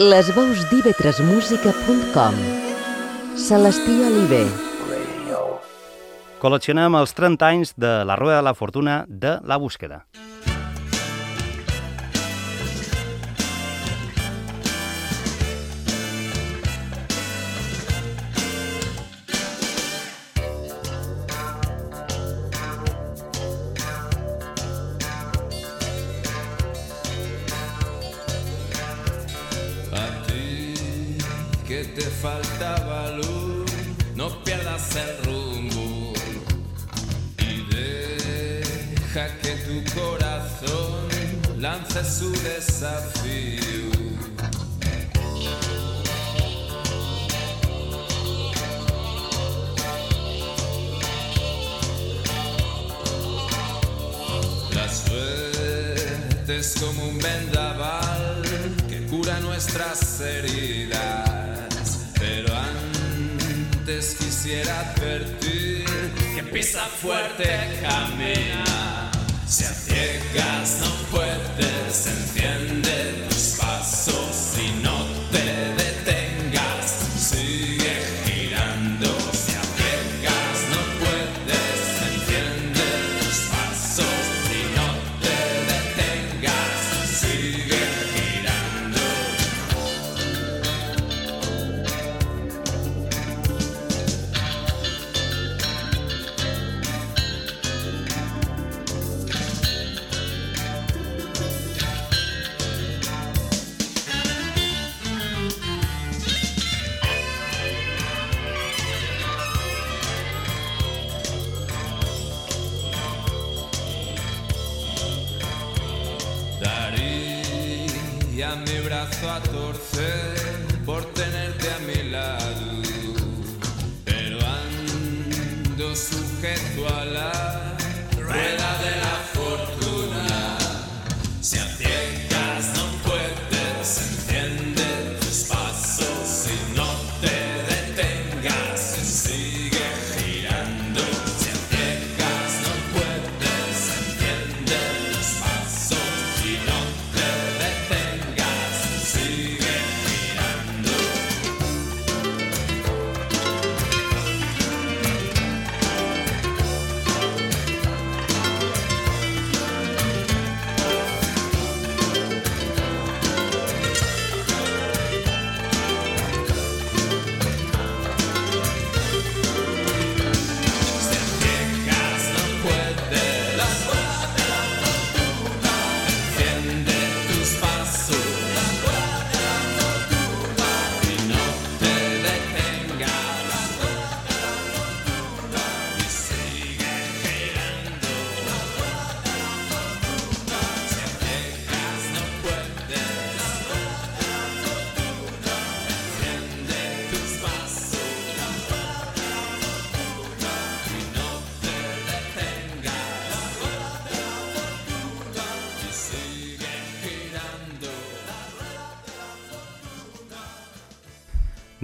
Les veus d'ivetresmusica.com Celestí Oliver Col·leccionem els 30 anys de la Rueda de la Fortuna de La Búsqueda. Sujeto a la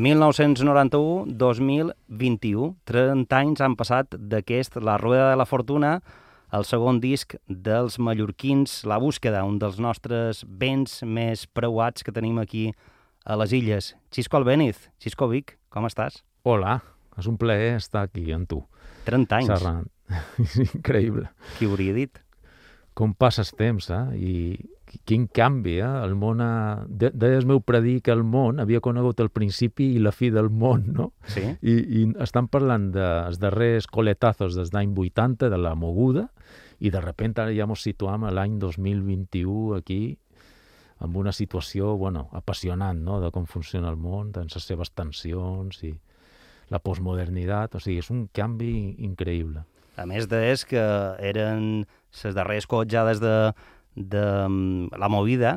1991-2021, 30 anys han passat d'aquest La Rueda de la Fortuna, el segon disc dels mallorquins La Búsqueda, un dels nostres béns més preuats que tenim aquí a les illes. Xisco Albéniz, Xisco Vic, com estàs? Hola, és un plaer estar aquí amb tu. 30 anys, Xerrant. És increïble. qui hauria dit? Com passes temps, eh? I quin canvi, eh? El món ha... De deies meu predir que el món havia conegut el principi i la fi del món, no? Sí? I, i estan parlant dels darrers coletazos des d'any 80, de la moguda, i de repente ara ja ens situam a l'any 2021 aquí, amb una situació, bueno, apassionant, no?, de com funciona el món, de les seves tensions i la postmodernitat, o sigui, és un canvi increïble. A més d'és que eren les darreres cotjades de, de mm, la movida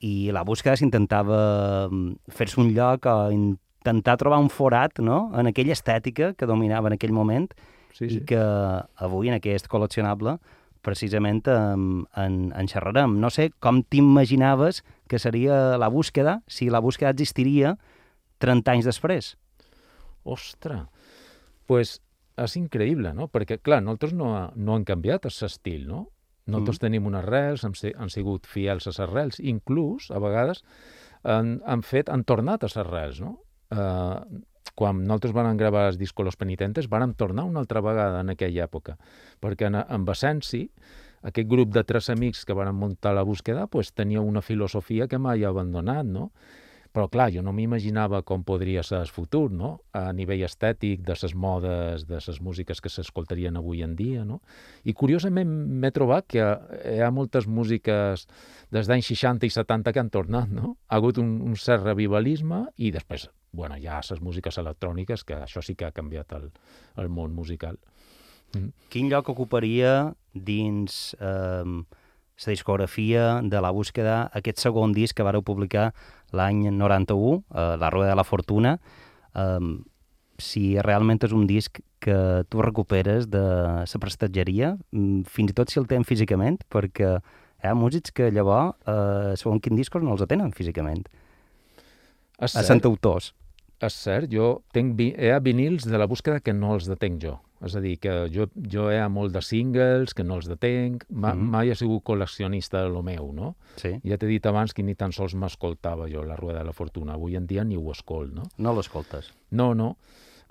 i la búsqueda s'intentava mm, fer-se un lloc o intentar trobar un forat no? en aquella estètica que dominava en aquell moment Sí, i que avui en aquest col·leccionable precisament en, en, en xerrarem. No sé com t'imaginaves que seria la búsqueda si la búsqueda existiria 30 anys després. Ostres, pues és increïble, no? Perquè, clar, nosaltres no, ha- no han canviat el estil, no? Nosaltres mm. tenim unes hem, se- han sigut fiels a les arrels, inclús, a vegades, han, han fet, han tornat a les arrels, no? Eh, quan nosaltres vam gravar els discos Los Penitentes, vàrem tornar una altra vegada en aquella època, perquè en, en Essenci, aquest grup de tres amics que van muntar la búsqueda pues, tenia una filosofia que mai ha abandonat, no? Però, clar, jo no m'imaginava com podria ser el futur, no? A nivell estètic, de les modes, de les músiques que s'escoltarien avui en dia, no? I, curiosament, m'he trobat que hi ha moltes músiques des d'anys 60 i 70 que han tornat, no? Ha hagut un, un cert revivalisme i després, bueno, hi ha les músiques electròniques, que això sí que ha canviat el, el món musical. Quin lloc ocuparia dins eh, la discografia de la búsqueda aquest segon disc que vareu publicar l'any 91, eh, La Rueda de la Fortuna, eh, si realment és un disc que tu recuperes de la prestatgeria, mm, fins i tot si el tenen físicament, perquè hi ha músics que llavors, eh, segons quin discos, no els tenen físicament. És A cert, Sant Autors. és cert, jo tenc hi ha vinils de la búsqueda que no els detenc jo. És a dir, que jo, jo ha molt de singles que no els detenc, ma, Mhm. mai he sigut col·leccionista de lo meu, no? Sí. Ja t'he dit abans que ni tan sols m'escoltava jo la Rueda de la Fortuna. Avui en dia ni ho escolt, no? No l'escoltes. No, no.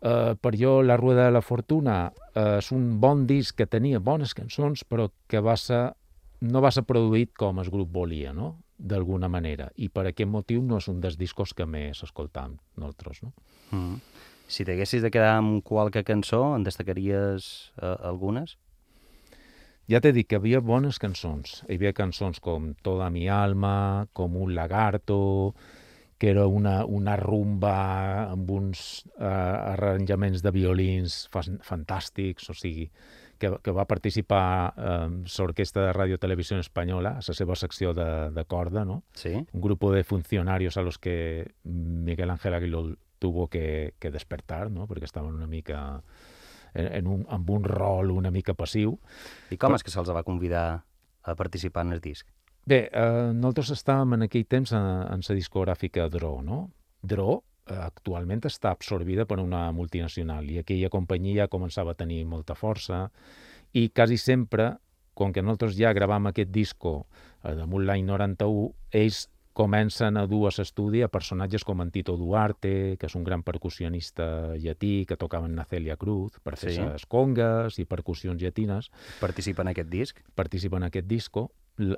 Uh, per jo, La Rueda de la Fortuna uh, és un bon disc que tenia bones cançons, però que va ser, no va ser produït com el grup volia, no? d'alguna manera. I per aquest motiu no és un dels discos que més escoltam nosaltres. No? Mm. Si t'haguessis de quedar amb qualque cançó, en destacaries eh, algunes? Ja t'he dit que havia bones cançons. Hi havia cançons com Toda mi alma, com Un lagarto, que era una, una rumba amb uns uh, arranjaments de violins fan, fantàstics, o sigui, que, que va participar eh, l'Orquestra de Radio Televisió Espanyola, a la seva secció de, de corda, no? Sí. un grupo de funcionarios a los que Miguel Ángel Aguiló tuvo que, que despertar, ¿no? perquè estaven una mica en, en un, amb un rol una mica passiu. I com és que se'ls va convidar a participar en el disc? Bé, eh, nosaltres estàvem en aquell temps en, en la discogràfica Dro, no? Dro eh, actualment està absorbida per una multinacional i aquella companyia començava a tenir molta força i quasi sempre, com que nosaltres ja gravam aquest disco eh, damunt l'any 91, ells comencen a dur a a personatges com en Tito Duarte, que és un gran percussionista llatí, que tocava en Celia Cruz, per fer Sí. les congues i percussions llatines, Participa en aquest disc? participa en aquest disco, L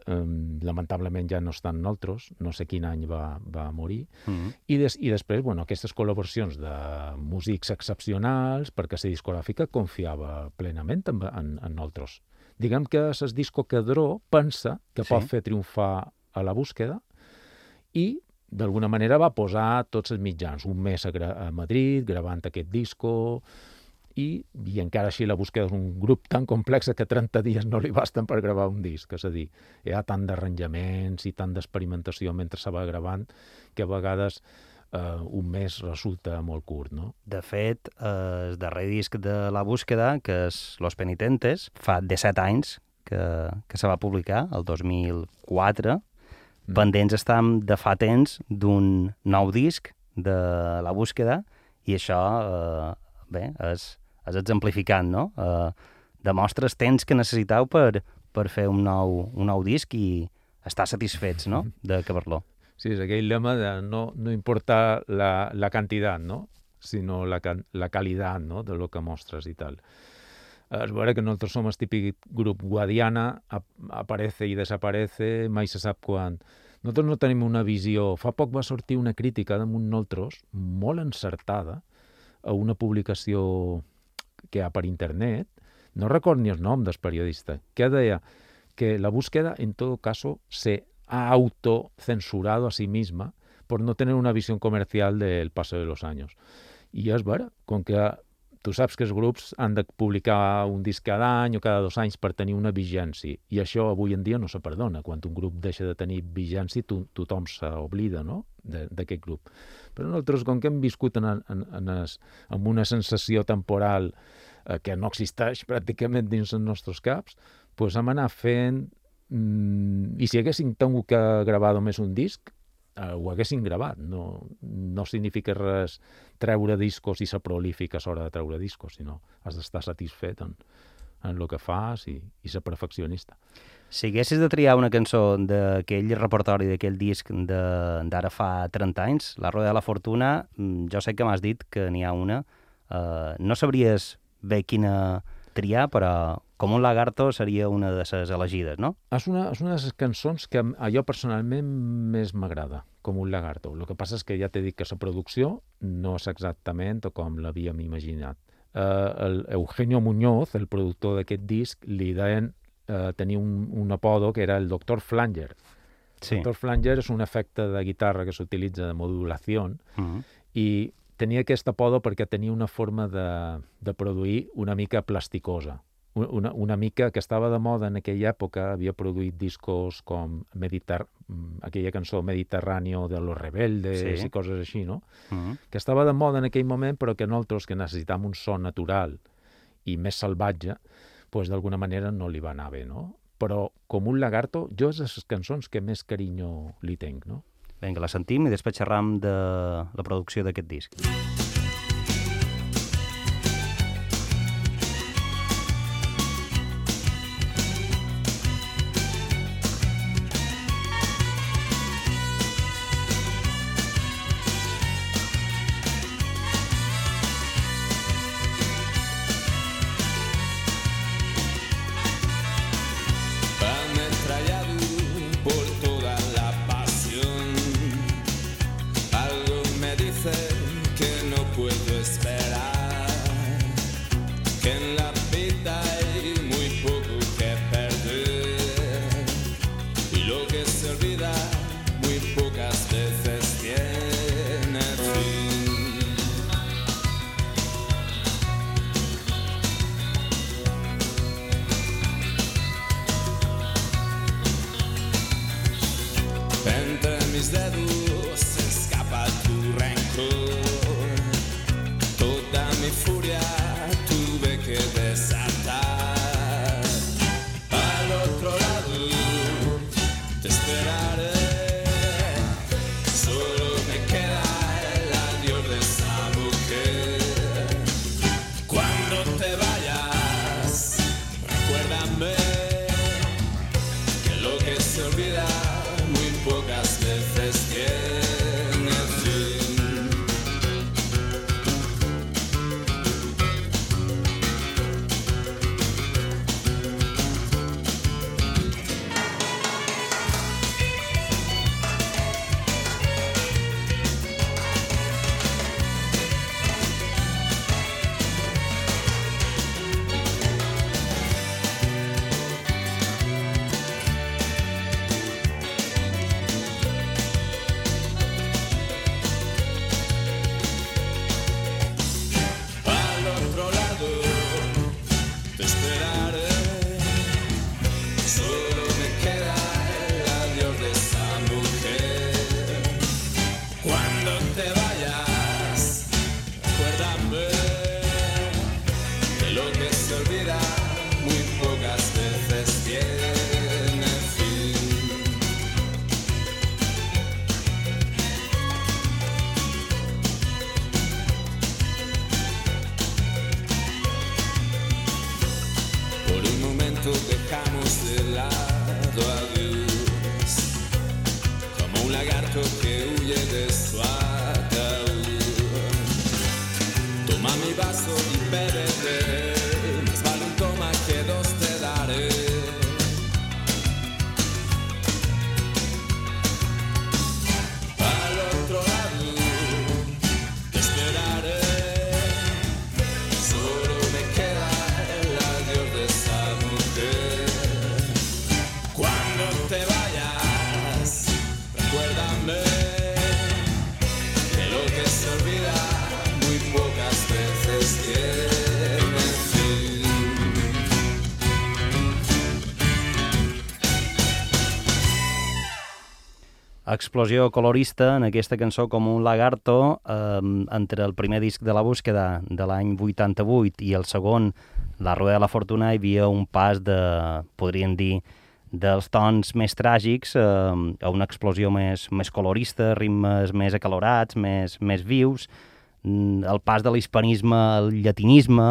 lamentablement ja no estan nosaltres, no sé quin any va, va morir, Mm -hmm. i, des, i després, bueno, aquestes col·laboracions de músics excepcionals, perquè la discogràfica confiava plenament en, en, en nosaltres. Diguem que el disco que Dro pensa que Sí. pot fer triomfar a la búsqueda i d'alguna manera va posar tots els mitjans, un mes a, a Madrid, gravant aquest disco, i, i encara així la búsqueda és un grup tan complex que 30 dies no li basten per gravar un disc, és a dir, hi ha tant d'arranjaments i tant d'experimentació mentre se va gravant que a vegades eh, un mes resulta molt curt, no? De fet, eh, el darrer disc de La Búsqueda, que és Los Penitentes, fa 17 anys que, que se va publicar, el 2004. Mm. Pendents estem de fa temps d'un nou disc de La Búsqueda i això, eh, bé, és, és exemplificant, no? Eh, demostra el temps que necessiteu per, per fer un nou, un nou disc i estar satisfets, no?, d'acabar-lo. Sí, és aquell lema de no, no importa la, la quantitat, no? sinó la, la qualitat no? de lo que mostres i tal. Es veure que nosaltres som el típic grup guadiana, ap aparece i desaparece, mai se sap quan. Nosaltres no tenim una visió... Fa poc va sortir una crítica damunt nosaltres, molt encertada, a una publicació que hi ha per internet, no record ni el nom del periodista, que deia que la búsqueda en todo caso se ha autocensurado a sí misma por no tener una visión comercial del paso de los años. I és vera, com que tu saps que els grups han de publicar un disc cada any o cada dos anys per tenir una vigència, i això avui en dia no se perdona. Quan un grup deixa de tenir vigència, to tothom s'oblida no? d'aquest grup. Però nosaltres, com que hem viscut en, en, en, es, amb una sensació temporal eh, que no existeix pràcticament dins els nostres caps, doncs hem anat fent... Mm, I si haguéssim tingut que gravar només un disc, eh, ho haguéssim gravat. No, no significa res treure discos i ser prolífic a l'hora de treure discos, sinó has d'estar satisfet en, en el que fas i, i ser perfeccionista. Si haguessis de triar una cançó d'aquell repertori, d'aquell disc d'ara fa 30 anys, La Roda de la Fortuna, mm, jo sé que m'has dit que n'hi ha una. Uh, no sabries bé quina triar, però Com un lagarto seria una de les elegides, no? És una, és una de les cançons que a jo personalment més m'agrada, com un lagarto. El que passa és que ja t'he dit que la producció no és exactament com l'havíem imaginat. Uh, el Eugenio Muñoz, el productor d'aquest disc, li deien uh, tenir un, un apodo que era el Dr. Flanger. Sí. Dr. Flanger és un efecte de guitarra que s'utilitza de modulació Mm -hmm. i tenia aquest apodo perquè tenia una forma de, de produir una mica plasticosa. Una, una mica que estava de moda en aquella època, havia produït discos com Meditar mm, aquella cançó Mediterráneo de los rebeldes Sí. i coses així, no? Mm -hmm. Que estava de moda en aquell moment, però que nosaltres, que necessitàvem un so natural i més salvatge, pues d'alguna manera no li va anar bé, no? Però com un lagarto, jo és de les cançons que més carinyo li tenc, no? Vinga, la sentim i després xerram de la producció d'aquest disc. Ametrallado Explosió colorista en aquesta cançó com un lagarto eh, entre el primer disc de la búsqueda de l'any 88 i el segon, La Rueda de la Fortuna, hi havia un pas de, podríem dir, dels tons més tràgics eh, a una explosió més, més colorista, ritmes més acalorats, més, més vius, mm, el pas de l'hispanisme al llatinisme,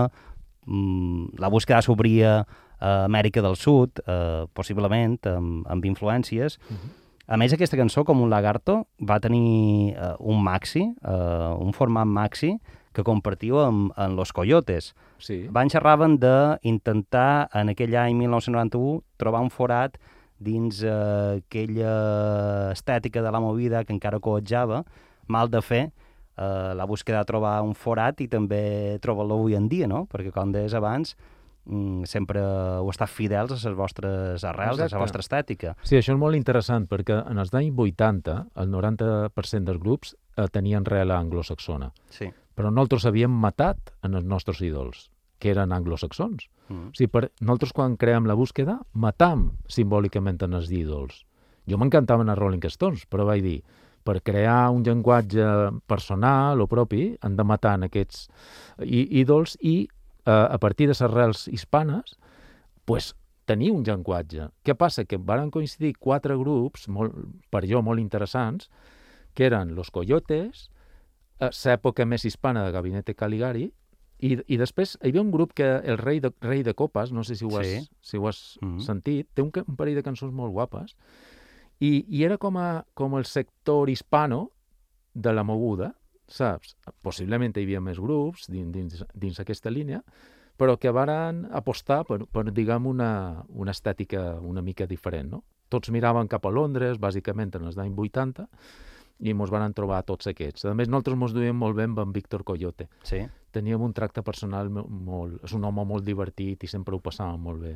mm, la búsqueda s'obria a Amèrica del Sud, eh, possiblement, amb, amb influències. Mhm. A més, aquesta cançó, com un lagarto, va tenir eh, un maxi, eh, un format maxi, que compartiu amb, amb Los Coyotes. Sí. Van xerraven d'intentar, en aquell any 1991, trobar un forat dins eh, aquella estètica de la movida que encara coetjava, mal de fer, eh, la búsqueda de trobar un forat i també trobar-lo avui en dia, no? Perquè, com deies abans, sempre heu estat fidels a les vostres arrels, a Exacte. la vostra estètica. Sí, això és molt interessant, perquè en els anys 80 el 90% dels grups eh, tenien rel anglosaxona, Sí. però nosaltres havíem matat en els nostres ídols, que eren anglosaxons. Mm. O sigui, per, nosaltres quan creem la búsqueda, matam simbòlicament en els ídols. Jo m'encantaven els Rolling Stones, però vaig dir, per crear un llenguatge personal o propi, han de matar en aquests í- ídols i eh, a partir de les arrels hispanes, pues, tenir un llenguatge. Què passa? Que varen coincidir quatre grups, molt, per jo molt interessants, que eren Los Coyotes, eh, l'època més hispana de Gabinete Caligari, i, i després hi havia un grup que el Rei de, Rei de Copes, no sé si ho has, Sí. si ho has Mhm. sentit, té un, un parell de cançons molt guapes, i, i era com, a, com el sector hispano de la moguda, saps? Possiblement hi havia més grups dins, dins, dins aquesta línia, però que varen apostar per, per diguem, una, una estètica una mica diferent, no? Tots miraven cap a Londres, bàsicament en els anys 80, i ens van trobar tots aquests. A més, nosaltres ens duíem molt bé amb en Víctor Coyote. Sí. Teníem un tracte personal mo- molt... És un home molt divertit i sempre ho passàvem molt bé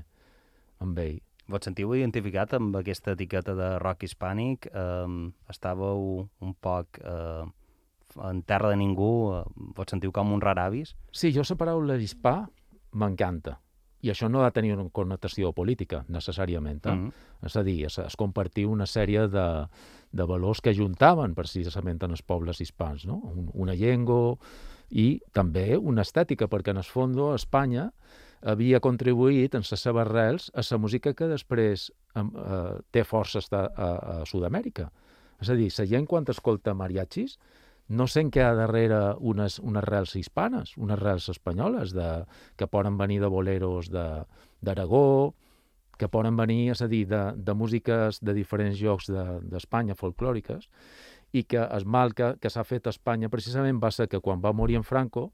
amb ell. Vos sentiu identificat amb aquesta etiqueta de rock hispànic? Eh, estàveu un poc eh, en terra de ningú? Eh, vos sentiu com un raravis? Sí, jo la paraula hispà m'encanta. I això no ha de tenir una connotació política, necessàriament. Eh? Mhm. És a dir, es, es compartir una sèrie de, de valors que ajuntaven precisament en els pobles hispans, no? Un, una llengua i també una estètica, perquè en el fons Espanya havia contribuït en les seves arrels a la música que després eh, té força a, a, a Sud-amèrica. És a dir, la gent quan escolta mariachis no sent que hi ha darrere unes, unes arrels hispanes, unes arrels espanyoles de, que poden venir de boleros de- d'Aragó, que poden venir, és a dir, de, de músiques de diferents llocs de- d'Espanya, folclòriques, i que el mal que, que s'ha fet a Espanya precisament va ser que quan va morir en Franco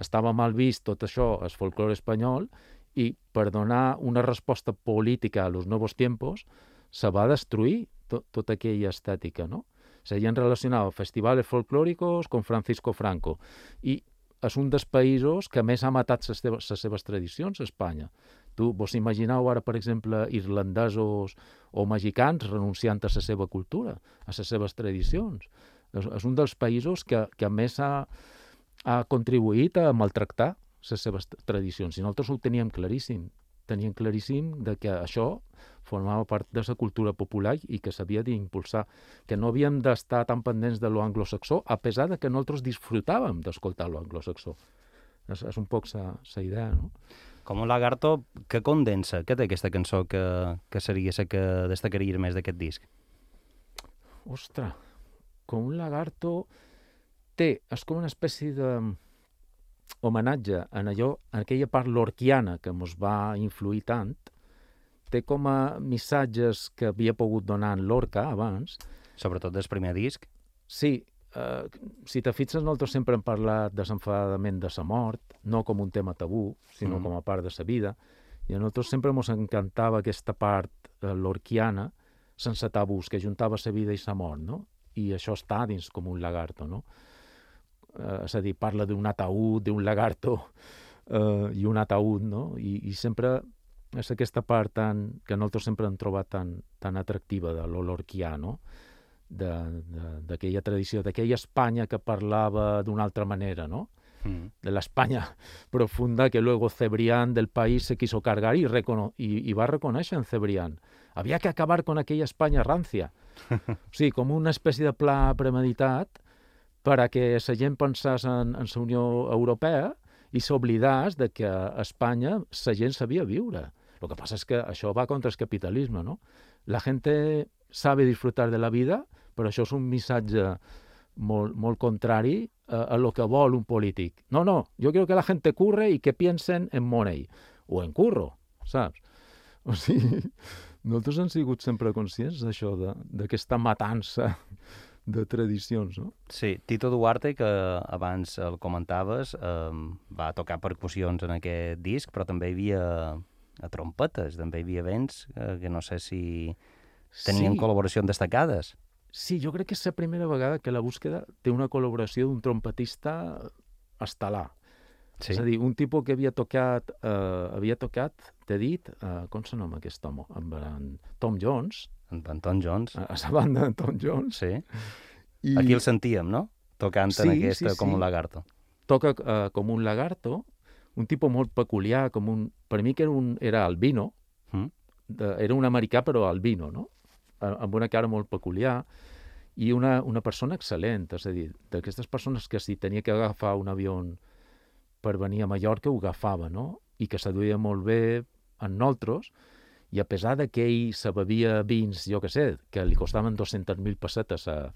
estava mal vist tot això, el folclore espanyol, i per donar una resposta política a los nuevos tiempos se va destruir to, tota aquella estètica, no? Se havien relacionat festivals folclòricos con Francisco Franco i és un dels països que més ha matat les seves, seves tradicions, Espanya. Tu vos imagineu ara, per exemple, irlandesos o mexicans renunciant a la seva cultura, a les seves tradicions. És, és un dels països que, que més ha, ha contribuït a maltractar les seves tradicions. I nosaltres ho teníem claríssim. Teníem claríssim de que això formava part de la cultura popular i que s'havia d'impulsar, que no havíem d'estar tan pendents de lo anglosaxó, a pesar de que nosaltres disfrutàvem d'escoltar lo anglosaxó. És, és un poc la idea, no? Com un lagarto, que condensa? Què té aquesta cançó que, que seria la que destacaria més d'aquest disc? Ostres, com un lagarto té, és com una espècie de homenatge en allò, en aquella part lorquiana que ens va influir tant, té com a missatges que havia pogut donar en Lorca abans. Sobretot del primer disc. Sí, eh, si te fixes, nosaltres sempre hem parlat desenfadament de la mort, no com un tema tabú, sinó Mm. com a part de la vida, i a nosaltres sempre ens encantava aquesta part eh, lorquiana, sense tabús, que juntava la vida i la mort, no? I això està dins com un lagarto, no? Eh, és a dir, parla d'un ataúd, d'un lagarto eh, i un ataúd, no? I, I sempre és aquesta part tan, que nosaltres sempre hem trobat tan, tan atractiva de l'olorquià, no? D'aquella tradició, d'aquella Espanya que parlava d'una altra manera, no? Mm. de la España profunda que luego Cebrián del país se quiso cargar y, recono y, y va a reconocer en Cebrián. Había que acabar con aquella España rancia. Sí, com una espècie de pla premeditat per a que la gent pensés en, en la Unió Europea i s'oblidàs de que a Espanya la gent sabia viure. Lo que passa és que això va contra el capitalisme, ¿no? La gente sabe disfrutar de la vida, però això és un missatge molt, molt contrari a, a lo que vol un polític. No, no, yo quiero que la gente curre y que piensen en money o en curro, ¿sabes? O sigui, nosaltres hem sigut sempre conscients d'això, d'aquesta matança de tradicions, no? Sí, Tito Duarte, que abans el comentaves, eh, va tocar percussions en aquest disc, però també hi havia a trompetes, també hi havia vents eh, que no sé si tenien sí, col·laboracions destacades. Sí, jo crec que és la primera vegada que la búsqueda té una col·laboració d'un trompetista estel·lar. Sí. És a dir, un tipus que havia tocat, eh, havia tocat, t'he dit, eh, com se nom aquest home? Amb en Tom Jones, En Anton Jones. a la banda de Tom Jones. Sí. I Aquí el sentíem, no? Tocant en Sí, aquesta sí, com sí. un lagarto. toca eh, com un lagarto, un tipus molt peculiar, com un... Per mi que era, un, era albino, Mm? de, era un americà però albino, no? A- Amb una cara molt peculiar i una, una persona excel·lent, és a dir, d'aquestes persones que si tenia que agafar un avió per venir a Mallorca ho agafava, no? I que seduïa molt bé en nosaltres, i a pesar de que ell se bevia vins, jo que sé, que li costaven 200.000 pessetes a,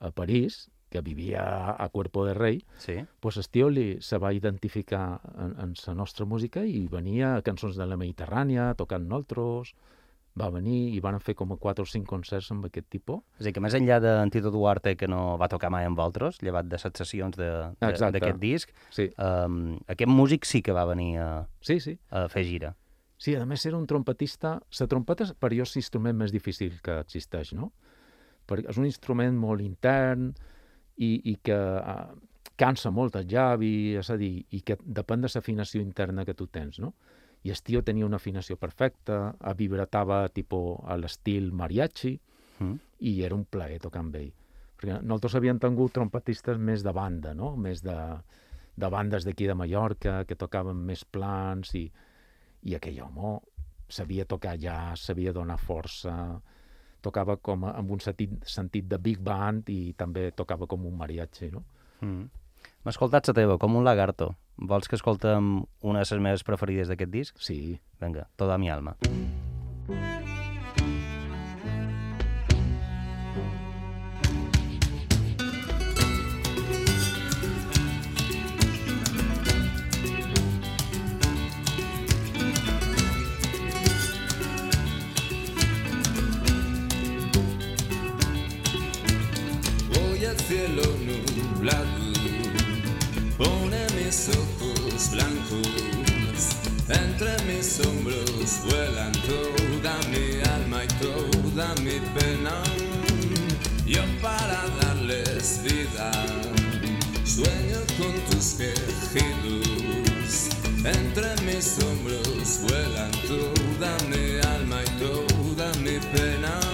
a París, que vivia a, Cuerpo de Rei, Sí. pues el tio li, se va identificar en, en la nostra música i venia a cançons de la Mediterrània, tocant nosaltres, va venir i van fer com a 4 o 5 concerts amb aquest tipus. És a dir, que més enllà d'en Tito Duarte, que no va tocar mai amb altres, llevat de set sessions d'aquest disc, Sí, um, aquest músic sí que va venir a, sí, sí. a fer gira. Sí, a més era un trompetista... La trompeta és per jo és l'instrument més difícil que existeix, no? Perquè és un instrument molt intern i, i que uh, cansa molt el llavi, és a dir, i que depèn de l'afinació interna que tu tens, no? I el tio tenia una afinació perfecta, a vibratava tipus a l'estil mariachi, Mm? i era un plaer tocar amb ell. Perquè nosaltres havíem tingut trompetistes més de banda, no? Més de, de bandes d'aquí de Mallorca, que tocaven més plans, i, i aquell home sabia tocar jazz, sabia donar força, tocava com a, amb un sentit, sentit de big band i també tocava com un mariachi, no? Mm. M'ha escoltat la teva, com un lagarto. Vols que escoltem una de les meves preferides d'aquest disc? Sí, Vinga, toda mi alma. Hoy el cielo nublado mis ojos blancos, entre mis hombros vuelan toda mi alma y toda mi pena. Yo para darles vida sueño con tus quejidos, entre mis hombros vuelan toda mi alma y toda mi pena.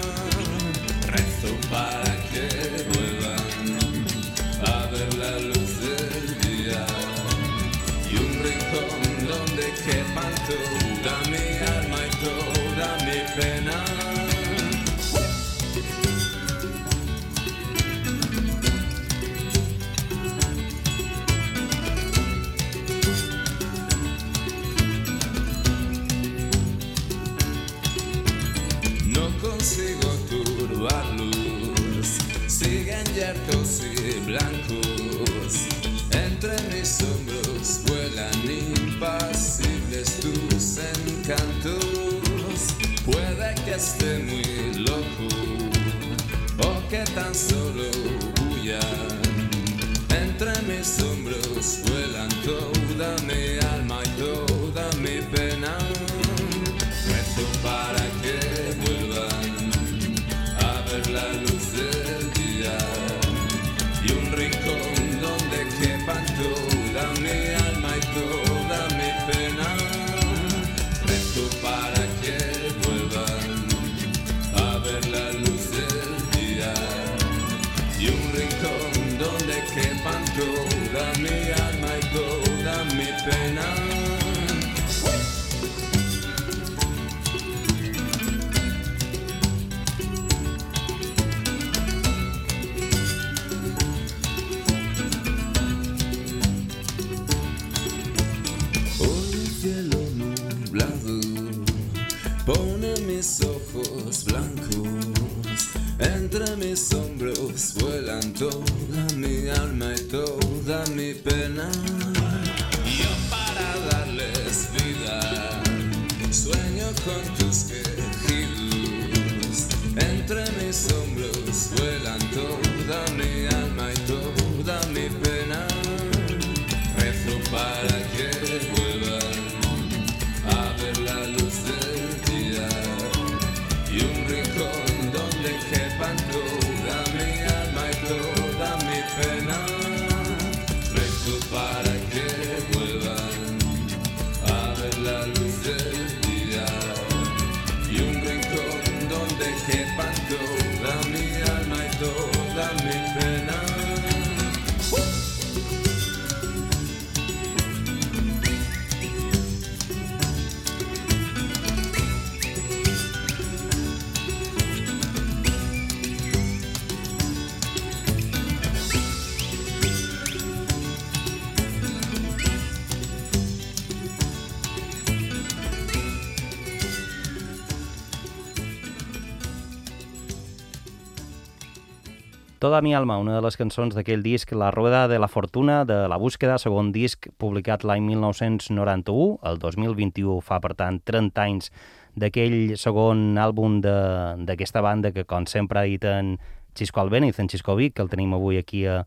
Toda mi alma, una de les cançons d'aquell disc La Rueda de la Fortuna, de La Búsqueda, segon disc publicat l'any 1991, el 2021 fa, per tant, 30 anys d'aquell segon àlbum d'aquesta banda que, com sempre ha dit en Xisco Albéniz, en Xisco Vic, que el tenim avui aquí a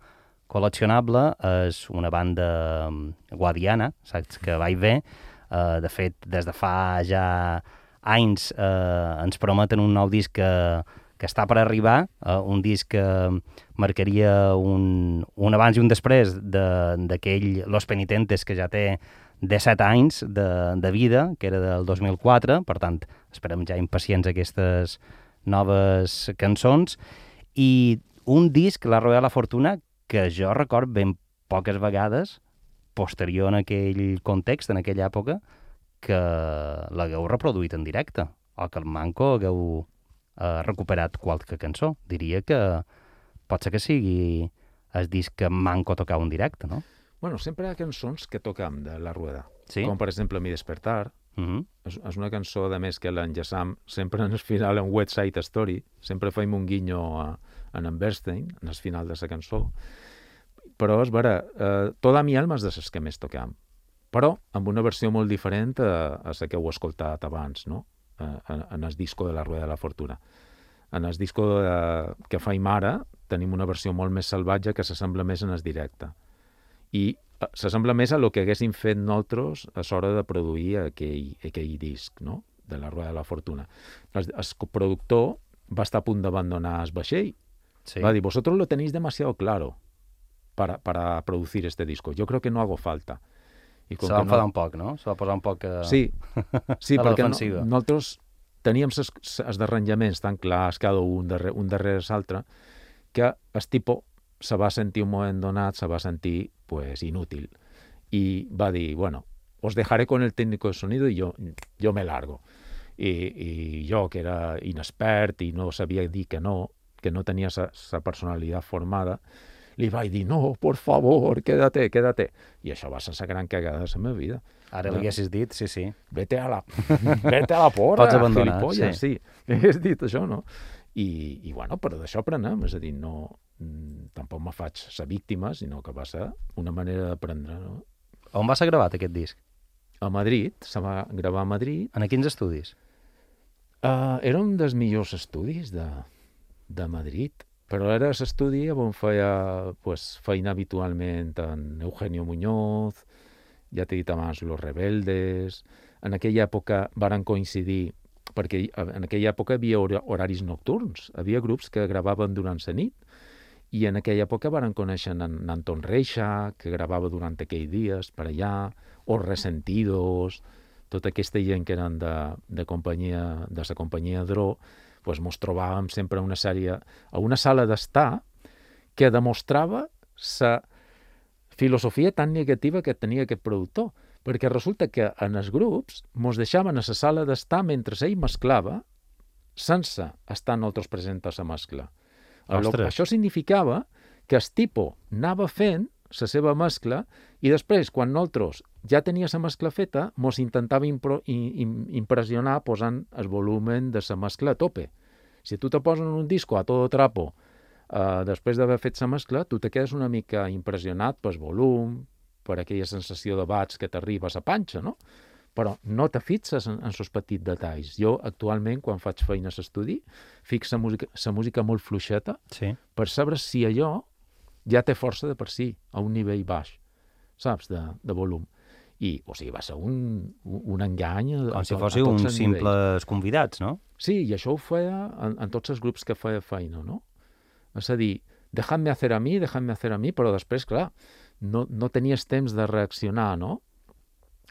Col·leccionable, és una banda mm, guadiana, saps, que va i ve. Uh, de fet, des de fa ja anys uh, ens prometen un nou disc que, que està per arribar, uh, un disc que marcaria un, un abans i un després de- d'aquell Los Penitentes que ja té 17 anys de, de vida, que era del 2004, per tant, esperem ja impacients aquestes noves cançons, i un disc, La Roda de la Fortuna, que jo record ben poques vegades, posterior en aquell context, en aquella època, que l'hagueu reproduït en directe, o que el Manco hagueu eh, recuperat qualque cançó. Diria que pot ser que sigui el disc que Manco tocava en directe, no? Bueno, sempre hi ha cançons que tocam de la rueda. Sí? Com, per exemple, Mi despertar. Mm -hmm. És, és una cançó, de més, que l'enllaçam sempre en el final en West Side Story. Sempre feim un guinyo a, a en Bernstein, en el final de la cançó. Però, és vera, eh, Toda mi alma és de les que més tocam. Però amb una versió molt diferent a, a la que heu escoltat abans, no? Eh, en, en el disco de la Rueda de la Fortuna. En el disco de, que faim ara tenim una versió molt més salvatge que s'assembla més en el directe. I eh, s'assembla més a lo que haguéssim fet nosaltres a l'hora de produir aquell, aquell disc, no?, de la Rueda de la Fortuna. El, el productor va estar a punt d'abandonar el vaixell. Sí. Va dir, vosotros lo tenéis demasiado claro para, para producir este disco. Yo creo que no hago falta. I Se va enfadar un poc, no? Se va posar un poc... Eh... Sí, sí a la perquè no, defensiva. nosaltres teníem els arranjaments tan clars, cada un, darrere, un darrere l'altre, que el tipo se va sentir un moment donat, se va sentir pues, inútil. Y va dir, bueno, os dejaré con el técnico de sonido y yo, yo me largo. I, I jo, que era inexpert i no sabia dir que no, que no tenia sa, sa personalitat formada, li vaig dir, no, por favor, quédate, quédate. I això va ser la gran cagada de la meva vida. Ara li haguessis dit, sí, sí. Vete a la, vete a la porra, Pots abandonar, sí. sí. Hagués dit això, no? I, i bueno, però d'això aprenem, és a dir, no, mm, tampoc me faig ser víctima, sinó que va ser una manera d'aprendre, no? On va ser gravat aquest disc? A Madrid, se va gravar a Madrid, En quins estudis? Uh, era un dels millors estudis de, de Madrid, però era l'estudi on feia pues, feina habitualment en Eugenio Muñoz, ja t'he dit abans, Los Rebeldes... En aquella època varen coincidir, perquè en aquella època hi havia hora- horaris nocturns, havia grups que gravaven durant la nit, i en aquella època varen conèixer en, Anton Reixa, que gravava durant aquells dies per allà, o Resentidos, tota aquesta gent que eren de, de, companyia, de la companyia Dro, pues mos trobàvem sempre una sèrie, a una sala d'estar que demostrava la filosofia tan negativa que tenia aquest productor, perquè resulta que en els grups mos deixaven a la sala d'estar mentre ell mesclava sense estar nosaltres presents a la mescla. Ostres. Això significava que el tipo anava fent la seva mescla i després, quan nosaltres ja tenia la mescla feta, mos intentava impro, i, im, impressionar posant el volumen de la mescla a tope. Si tu te posen un disco a todo trapo uh, després d'haver fet la mescla, tu te quedes una mica impressionat pel volum, per aquella sensació de bats que t'arriba a la panxa, no? però no te fixes en, en sos petits detalls. Jo, actualment, quan faig feina a l'estudi, música, la música molt fluixeta Sí. per saber si allò ja té força de per si, a un nivell baix, saps, de, de volum. I, o sigui, va ser un, un engany Com si fóssiu tots uns simples convidats, no? Sí, i això ho feia en, en tots els grups que feia feina, no? És a dir, dejadme hacer a mi, dejadme hacer a mi, però després, clar, no, no tenies temps de reaccionar, no?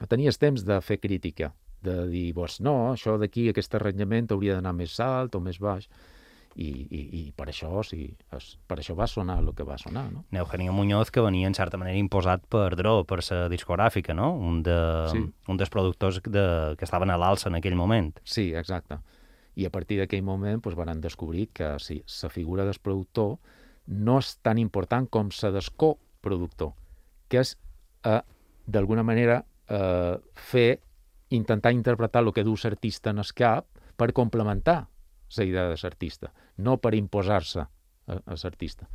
No tenies temps de fer crítica, de dir, pues, no, això d'aquí, aquest arranjament hauria d'anar més alt o més baix, i, i, i per això, o sigui, es, per això va sonar el que va sonar, no? Eugenio Muñoz, que venia en certa manera imposat per Dro, per la discogràfica, no? Un, de, Sí. un dels productors de, que estaven a l'alça en aquell moment. Sí, exacte. I a partir d'aquell moment doncs, van descobrir que sí, la figura del productor no és tan important com la del coproductor, que és, eh, d'alguna manera, eh, fer, intentar interpretar el que du l'artista en el cap per complementar la idea de l'artista, no per imposar-se a, a l'artista.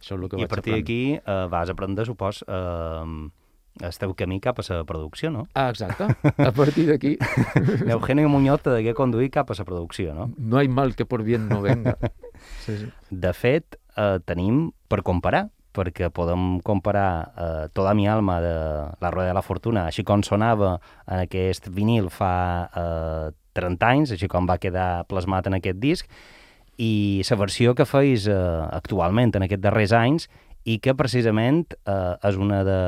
Això és el que I a partir d'aquí eh, vas aprendre, supos, eh, el teu camí cap a la producció, no? Ah, exacte. A partir d'aquí Eugenio Muñoz te degué conduir cap a la producció, no? no hay mal que por bien no venga. Sí, sí. De fet, eh, tenim per comparar, perquè podem comparar eh, Toda mi alma de La Rueda de la Fortuna, així com sonava en aquest vinil fa eh, 30 anys, així com va quedar plasmat en aquest disc, i la versió que feis eh, actualment en aquests darrers anys i que precisament eh, és una de,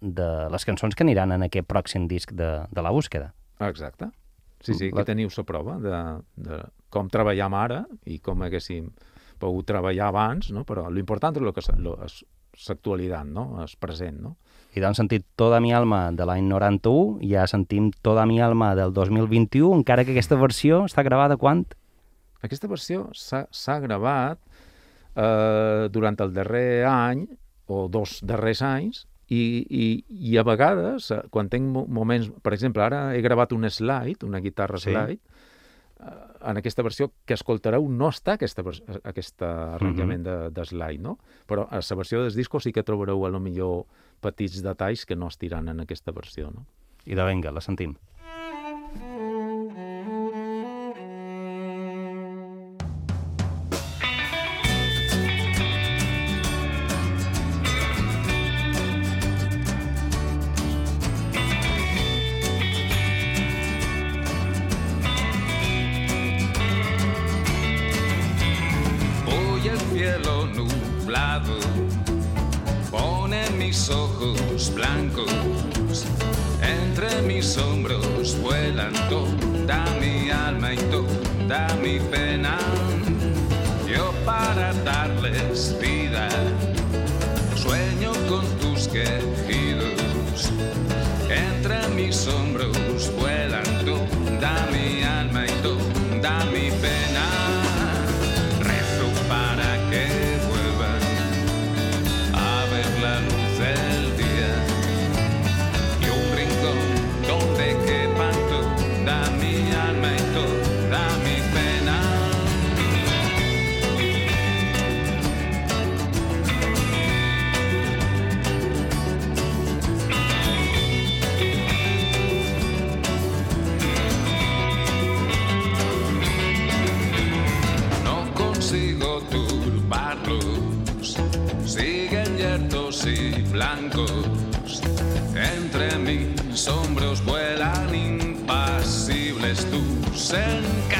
de les cançons que aniran en aquest pròxim disc de, de la búsqueda. Exacte. Sí, sí, La- que teniu la prova de, de com treballem ara i com haguéssim pogut treballar abans, no? però l'important és lo que és l'actualitat, no? és present. No? I doncs sentit Toda mi alma de l'any 91, ja sentim Toda mi alma del 2021, encara que aquesta versió està gravada quan? Aquesta versió s'ha gravat eh, durant el darrer any o dos darrers anys i, i, i a vegades, eh, quan tinc mo- moments... Per exemple, ara he gravat un slide, una guitarra Sí. slide, eh, en aquesta versió que escoltareu no està aquesta, vers- aquest arranjament de, de slide, no? Però a la versió del disco sí que trobareu a lo millor petits detalls que no estiran en aquesta versió, no? I de venga, la sentim. Siguen yertos y blancos, entre mis hombros vuelan impasibles tus encantos,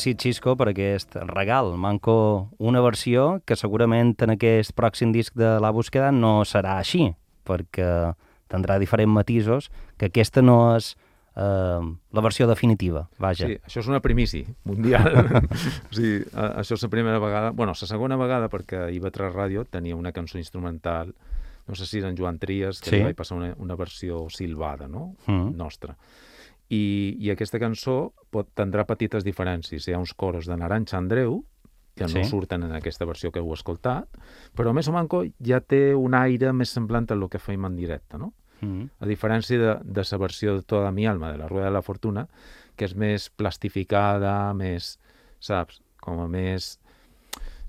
Gràcies, Xisco, per aquest regal. Manco una versió que segurament en aquest pròxim disc de La Búsqueda no serà així, perquè tindrà diferents matisos, que aquesta no és eh, la versió definitiva, vaja. Sí, això és una primícia mundial. o sigui, això és la primera vegada... bueno, la segona vegada perquè IB3 Ràdio tenia una cançó instrumental, no sé si era en Joan Trias, que Sí. li vaig passar una, una versió silvada, no? Mm. Nostra. I, I aquesta cançó pot, tindrà petites diferències. Hi ha uns coros de Naranja Andreu, que no Sí. surten en aquesta versió que heu escoltat, però més o manco ja té un aire més semblant a el que feim en directe, no? Mm. A diferència de, de la versió de Toda mi alma, de la Rueda de la Fortuna, que és més plastificada, més, saps, com a més...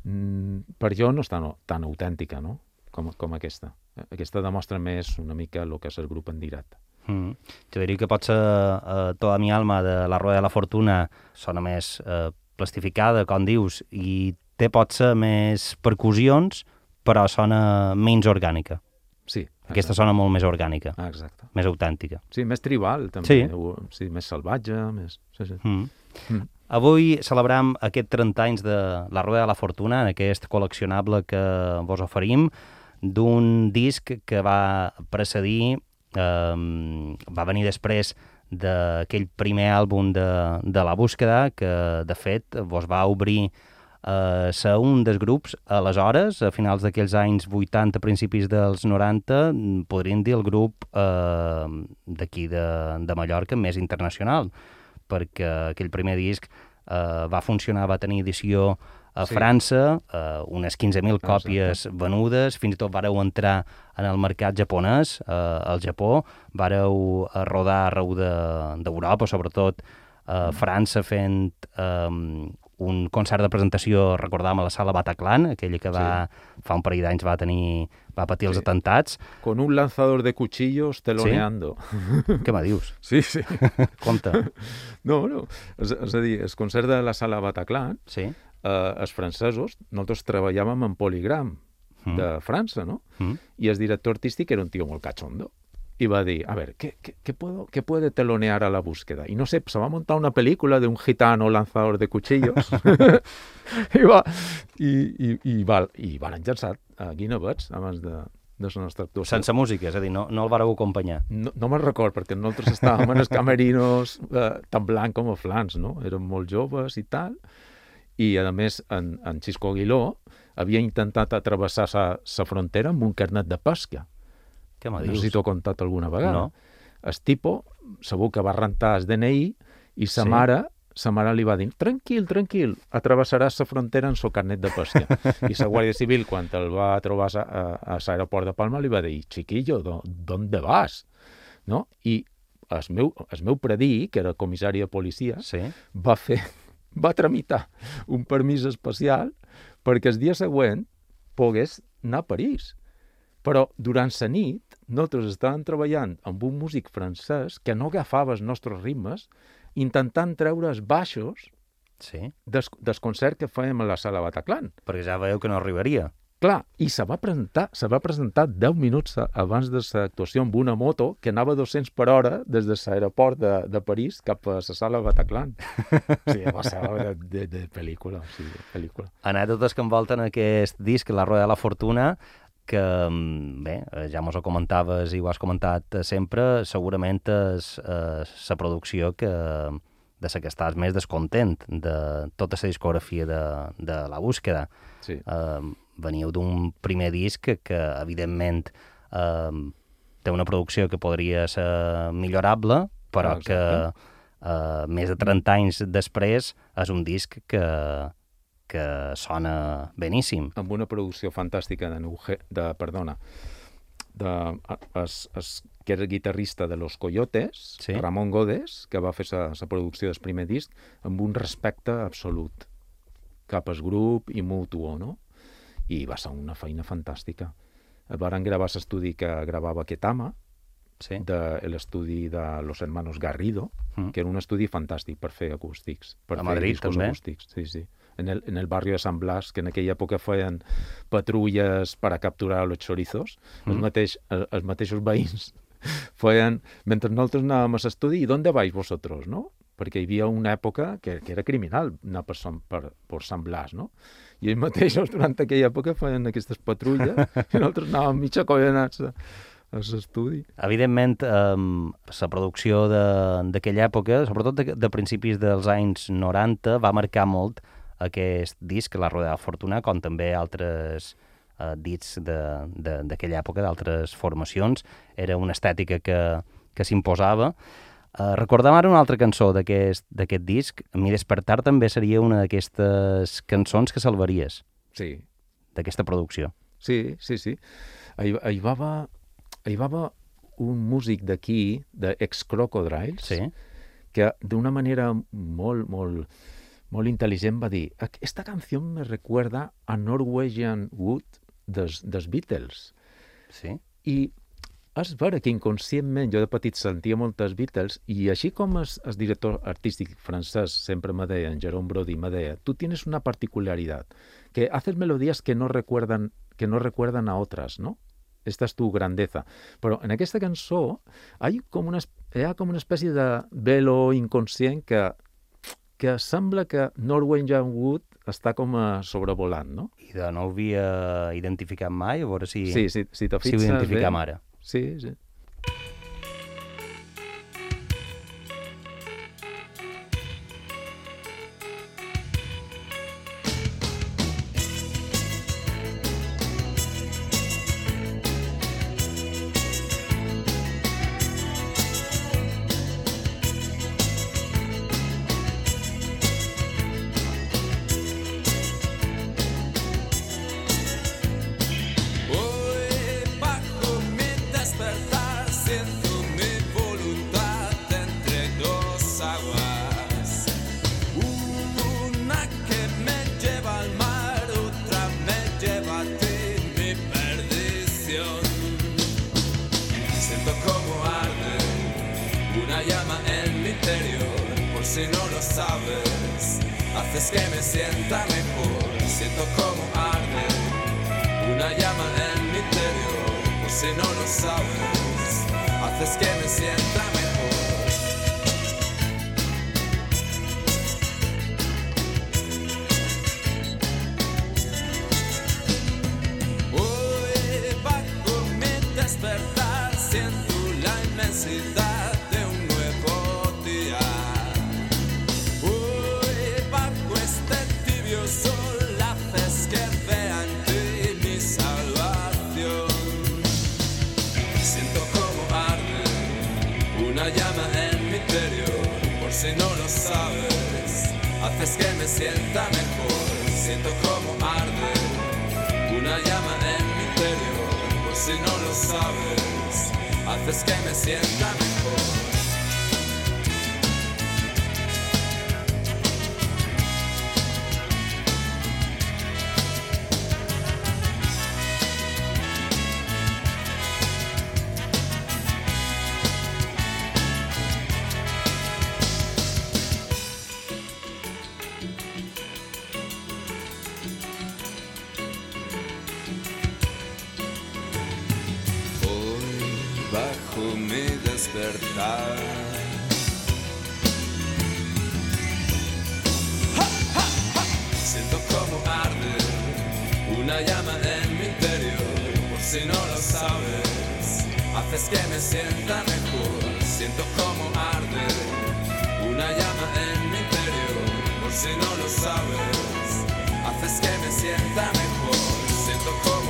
Mm, per jo no és tan, tan autèntica, no?, com, com aquesta. Aquesta demostra més una mica el que és el grup en directe. Mm. Jo diria que potser eh, Toda mi alma de La Rueda de la Fortuna sona més eh, plastificada, com dius, i té potser més percussions, però sona menys orgànica. Sí. Aquesta sona molt més orgànica, Ah, exacte. més autèntica. Sí, més tribal, també. Sí. Sí més salvatge, més... Sí, sí. Mm. Mm. Avui celebram aquest 30 anys de La Rueda de la Fortuna, en aquest col·leccionable que vos oferim, d'un disc que va precedir, eh, va venir després d'aquell primer àlbum de, de La Búsqueda, que de fet vos va obrir eh, ser un dels grups, aleshores, a finals d'aquells anys 80, principis dels 90, mm, podríem dir el grup eh, d'aquí de, de Mallorca més internacional, perquè aquell primer disc eh, va funcionar, va tenir edició a Sí. França, eh, unes 15.000 Exacte. còpies venudes, fins i tot vareu entrar en el mercat japonès, eh, al Japó, vareu eh, rodar arreu de- d'Europa, sobretot a Mm. França fent eh, un concert de presentació, recordàvem, a la sala Bataclan, aquella que va, fa un parell d'anys va tenir va patir els Sí. atentats. Con un lanzador de cuchillos teloneando. Què me dius? Sí, sí. Compte. No, no. És, és a dir, el concert de la sala Bataclan, Sí. Eh, els francesos, nosaltres treballàvem en Polygram Mm. de França, no? Mm. Y el director artístico era un tío muy cachondo. Y va a decir, a ver, ¿qué, qué, qué puedo, ¿qué puede telonear a la búsqueda? Y no sé, se va a montar una película de un gitano lanzador de cuchillos. I va, i, i, i, va, i van enllaçar a Guinevets abans de, de la nostra actuació. Sense música, és a dir, no, no el vareu acompanyar. No, no me'n record, perquè nosaltres estàvem en els camerinos eh, tan blanc com a flans, no? Érem molt joves i tal. I, a més, en, en Xisco Aguiló havia intentat atravessar la frontera amb un carnet de pesca. Què me No dius? sé si t'ho he contat alguna vegada. No. El tipo, segur que va rentar el DNI i sa Sí. mare, sa mare li va dir, tranquil, tranquil, atravessaràs la frontera en el carnet de pesca. I la Guàrdia Civil, quan el va trobar a, a, a l'aeroport de Palma, li va dir, chiquillo, ¿dó- ¿dónde vas? No? I el meu, el meu predí, que era comissari de policia, Sí. va fer, va tramitar un permís especial perquè el dia següent pogués anar a París. Però durant la nit nosaltres estàvem treballant amb un músic francès que no agafava els nostres ritmes, intentant treure els baixos Sí, del, del concert que fèiem a la sala Bataclan. perquè ja veieu que no arribaria. Clar, i se va presentar, se va presentar 10 minuts abans de l'actuació amb una moto que anava a 200 per hora des de l'aeroport de, de París cap a la sala Bataclan. Sí, va ser de, de, de pel·lícula, sí, de pel·lícula. Anècdotes que envolten aquest disc, La Roda de la Fortuna, que, mm, bé, eh, ja mos ho comentaves i ho has comentat eh, sempre, segurament és eh, la producció que, de la que estàs més descontent de tota la discografia de, de La Búsqueda. Sí. Eh, veniu d'un primer disc que, que evidentment, eh, té una producció que podria ser millorable, però Ah, que exacte. eh, més de 30 anys després és un disc que, que sona beníssim. amb una producció fantàstica de, Neuge, de perdona, de, es, es, que era guitarrista de Los Coyotes, Sí. Ramon Godes, que va fer la producció del primer disc amb un respecte absolut cap al grup i mutuo, no? I va ser una feina fantàstica. Varen gravar l'estudi que gravava Ketama, Sí. de l'estudi de los hermanos Garrido, Mm. que era un estudi fantàstic per fer acústics, per A fer Madrid, també? acústics. Sí, sí. En el, en el barri de San Blas, que en aquella època feien patrulles per a capturar los chorizos, els, Mm. mateix, els, els mateixos veïns feien, mentre nosaltres anàvem a l'estudi, i d'on vais vosotros, no? perquè hi havia una època que, que era criminal anar per, Sant, per, per Sant Blas, no? I ells mateixos durant aquella època feien aquestes patrulles i nosaltres anàvem mitja colla a, l'estudi. Evidentment, eh, la producció d'aquella època, sobretot de, de principis dels anys 90, va marcar molt aquest disc, La Roda de la Fortuna, com també altres eh, de- d'aquella època, d'altres formacions. Era una estètica que, que s'imposava. Uh, recordem ara una altra cançó d'aquest disc. A mi Despertar també seria una d'aquestes cançons que salvaries Sí, d'aquesta producció. Sí, sí, sí. Hi, hi, va, hi va un músic d'aquí, d'Ex-Crocodiles, Sí? que d'una manera molt, molt, molt intel·ligent va dir «Esta canció me recuerda a Norwegian Wood dels, dels Beatles». Sí? I és vera que inconscientment jo de petit sentia moltes Beatles i així com el, el director artístic francès sempre me deia, en Jerome Brody me deia, tú tienes una particularidad, que haces melodías que no recuerdan, que no recuerdan a otras, ¿no? Esta és tu grandeza. Però en aquesta cançó hi, com una, es- hi ha com una espècie de velo inconscient que, que sembla que Norwegian Wood està com a sobrevolant, no? I de no ho havia identificat mai, a veure si, Sí, si, si si ho identificam bé. ara. Sí, bajo mi despertar. Siento como arde una llama en mi interior, por si no lo sabes, haces que me sienta mejor. Siento como arde una llama en mi interior, por si no lo sabes, haces que me sienta mejor. Siento como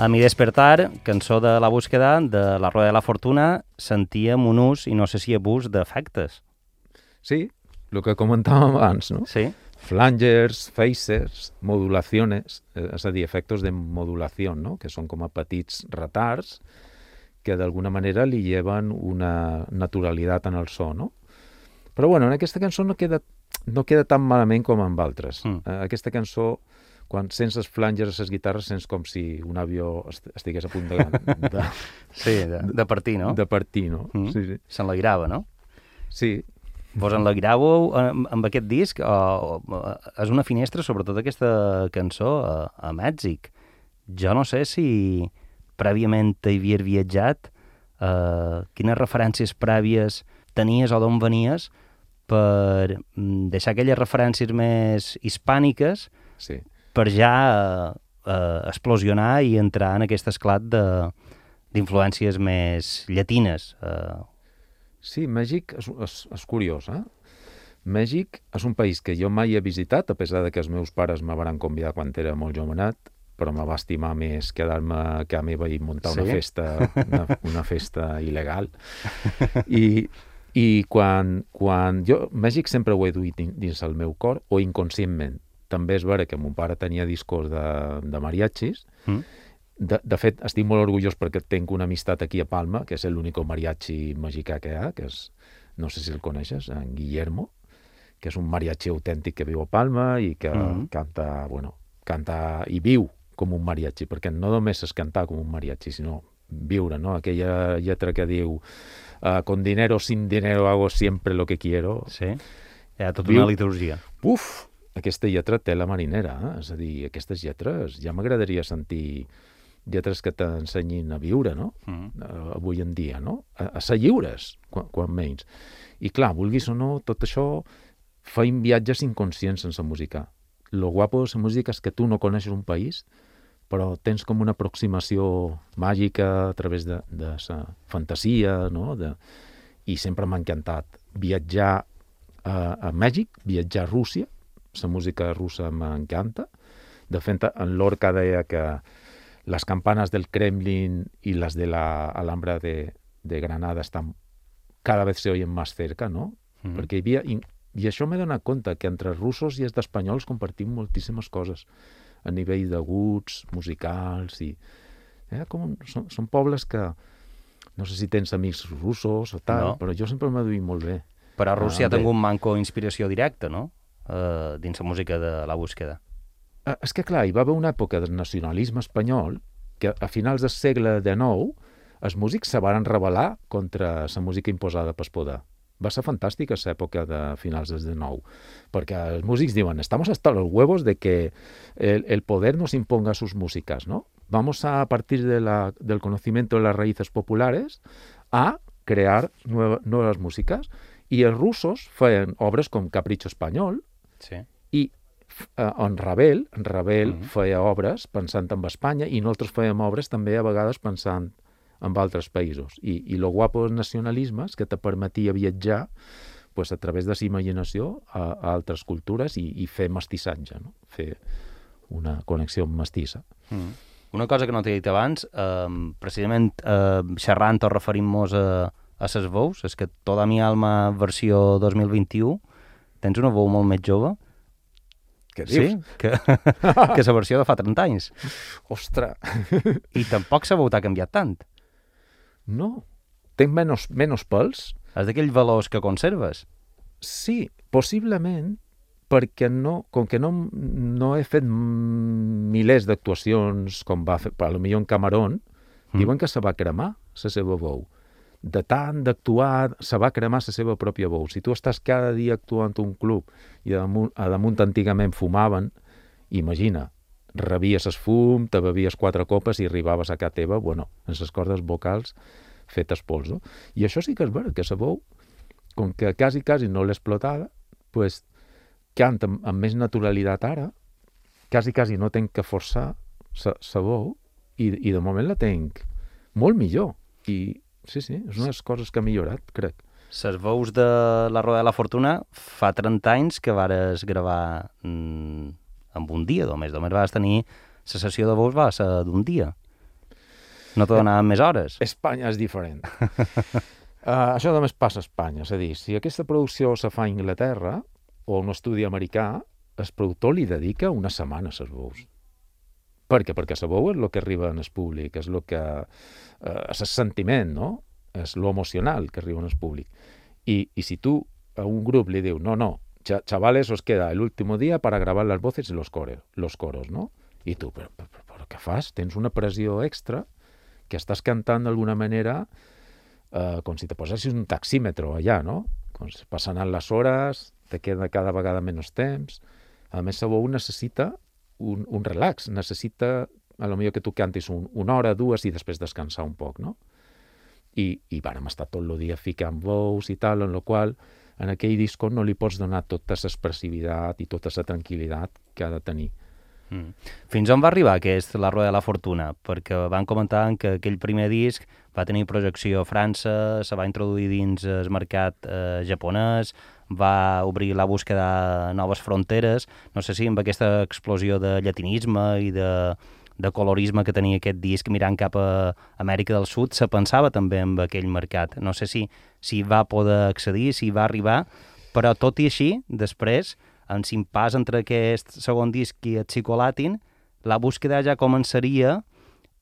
A mi despertar, cançó de la búsqueda de la Roda de la Fortuna, sentíem un ús, i no sé si abús, d'efectes. Sí, el que comentàvem abans, no? Sí? Flangers, phasers, modulaciones, eh, és a dir, efectes de modulació, no? que són com a petits retards que d'alguna manera li lleven una naturalitat en el so, no? Però bueno, en aquesta cançó no queda, no queda tan malament com en altres. Mm. Eh, aquesta cançó, quan sents els flanges a les guitarres, sents com si un avió est estigués a punt de, de, Sí, de, de partir, no? de partir, no? Mm. Sí, sí. S'enlairava, no? Sí, Vos enlairàveu amb, amb aquest disc? O, o, és una finestra, sobretot aquesta cançó, a, a Mèxic. Jo no sé si prèviament hi havies viatjat, eh, quines referències prèvies tenies o d'on venies per mm, deixar aquelles referències més hispàniques sí. Per ja eh, eh, explosionar i entrar en aquest esclat de d'influències més llatines. Eh, Sí, Mèxic és, és, és curiós, eh? Mèxic és un país que jo mai he visitat, a pesar de que els meus pares me van convidar quan era molt jovenat, però me va estimar més quedar-me a casa meva i muntar una Sí? festa, una, una festa il·legal. I, i quan, quan jo, Mèxic sempre ho he duit din- dins el meu cor, o inconscientment. També és vera que mon pare tenia discos de, de mariachis, mm? de, de fet, estic molt orgullós perquè tinc una amistat aquí a Palma, que és l'únic mariachi mexicà que hi ha, que és, no sé si el coneixes, en Guillermo, que és un mariachi autèntic que viu a Palma i que Mhm. canta, bueno, canta i viu com un mariachi, perquè no només és cantar com un mariachi, sinó viure, no? Aquella lletra que diu uh, con dinero, sin dinero hago siempre lo que quiero. Sí? Hi ha tota Viu- una liturgia. Uf, aquesta lletra té la marinera, eh? és a dir, aquestes lletres, ja m'agradaria sentir lletres que t'ensenyin a viure, no? Mm. uh, avui en dia, no? A, a ser lliures, quan, quan menys. I clar, vulguis o no, tot això feim viatges inconscients sense música. Lo guapo de la música és que tu no coneixes un país, però tens com una aproximació màgica a través de, de sa fantasia, no? De... I sempre m'ha encantat viatjar a, a Mèxic, viatjar a Rússia, la música russa m'encanta. De fet, en Lorca deia que las campanas del Kremlin y las de la Alhambra de, de Granada están cada vez se oyen más cerca, no? Mm. Perquè hi havia... I, i això m'he donat compte, que entre russos i els espanyols compartim moltíssimes coses a nivell de guts, musicals i... Eh, com, són, són pobles que... No sé si tens amics russos o tal, No. però jo sempre m'he duit molt bé. Però Rússia Ah, ha tingut manco inspiració directa, no? Uh, dins la música de la búsqueda. Eh, És que, clar, hi va haver una època del nacionalisme espanyol que a finals del segle XIX els músics se van rebel·lar contra la música imposada pel poder. Va ser fantàstica aquesta època de finals del XIX, perquè els músics diuen estamos hasta los huevos de que el, el poder nos imponga sus músicas, ¿no? Vamos a, a partir de la, del conocimiento de las raíces populares a crear nueva, nuevas músicas. I els russos feien obres com Capricho Espanyol, Sí. i eh, en Ravel, en Ravel Mhm. feia obres pensant en Espanya i nosaltres fèiem obres també a vegades pensant en altres països. I, i lo guapo dels nacionalismes que te permetia viatjar pues, a través de la imaginació a, a altres cultures i, i fer mestissatge, no? fer una connexió mestissa. Mm. Una cosa que no t'he dit abans, eh, precisament eh, xerrant o referint-nos a, a ses veus, és que Toda mi alma versió 2021 tens una veu molt més jove, Què sí, que, que la versió de fa 30 anys. Ostres! I tampoc la veu t'ha canviat tant. No, tenc menys, menys pèls, És d'aquells valors que conserves. Sí, possiblement perquè no, com que no, no he fet milers d'actuacions com va fer, per millor en Cameron, Mm. mm. diuen que se va cremar la seva veu. De tant d'actuar, se va cremar la seva pròpia veu. Si tu estàs cada dia actuant un club i a damunt, a damunt antigament fumaven, imagina, rebies el fum, te bevies quatre copes i arribaves a casa teva, bueno, en les cordes vocals fetes pols, no? I això sí que és vera, que la veu, com que quasi, quasi no l'he explotada, pues, canta amb, amb més naturalitat ara, quasi, quasi no tenc que forçar sa veu, i, i de moment la tenc molt millor. I sí, sí, és una de les coses que ha millorat, crec. Les veus de la Roda de la Fortuna fa 30 anys que vares gravar mm, en un dia, només. Només vas tenir... La sessió de veus va ser d'un dia. No te donaven més hores. Espanya és diferent. uh, això només passa a Espanya. És a dir, si aquesta producció se fa a Anglaterra o a un estudi americà, el productor li dedica una setmana a les veus. Per què? Perquè la veu és el que arriba en el públic, és el que... Eh, és el sentiment, no? És lo emocional que arriba en el públic. I, I si tu a un grup li dius, no, no, cha- chavales, os queda el último día para grabar las voces y los coros, los coros ¿no? I tu, però, però, què fas? Tens una pressió extra que estàs cantant d'alguna manera eh, com si te posessis un taxímetro allà, no? Com si passen les hores, te queda cada vegada menys temps. A més, la veu necessita un, un relax, necessita a lo millor que tu cantis un, una hora, dues i després descansar un poc, no? I, i vàrem estar tot el dia ficant veus i tal, en lo qual en aquell disco no li pots donar tota l'expressivitat i tota la tranquil·litat que ha de tenir. Mm. Fins on va arribar aquest La Roda de la Fortuna? Perquè van comentar que aquell primer disc va tenir projecció a França, se va introduir dins el mercat eh, japonès, va obrir la búsqueda de noves fronteres. No sé si amb aquesta explosió de llatinisme i de, de colorisme que tenia aquest disc mirant cap a Amèrica del Sud, se pensava també en aquell mercat. No sé si, si va poder accedir, si va arribar, però tot i així, després, en s'impàs entre aquest segon disc i el Psicolatin, la búsqueda ja començaria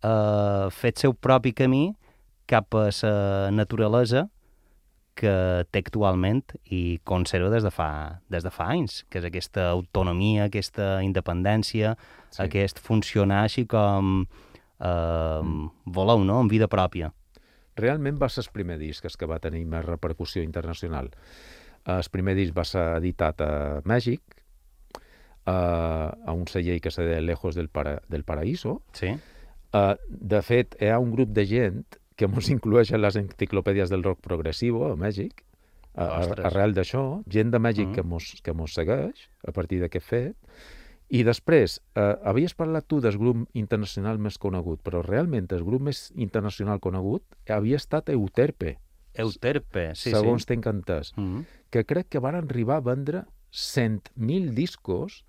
eh, fet seu propi camí cap a la naturalesa que té actualment i conserva des de fa, des de fa anys, que és aquesta autonomia, aquesta independència, Sí. aquest funcionar així com eh, mm. voleu, no?, amb vida pròpia. Realment va ser el primer disc que va tenir més repercussió internacional. El primer disc va ser editat a Mèxic, eh, a un celler que se deia Lejos del, para, del Paraíso. Sí? Eh, de fet, hi ha un grup de gent que mos inclueix en les enciclopèdies del rock progressivo a Mèxic, a, a, arrel d'això, gent de Mèxic Mm. que, mos, que mos segueix a partir d'aquest fet, i després, eh, havies parlat tu del grup internacional més conegut, però realment el grup més internacional conegut havia estat Euterpe, Euterpe, sí, segons sí. tenc entès, Mm que crec que van arribar a vendre 100.000 discos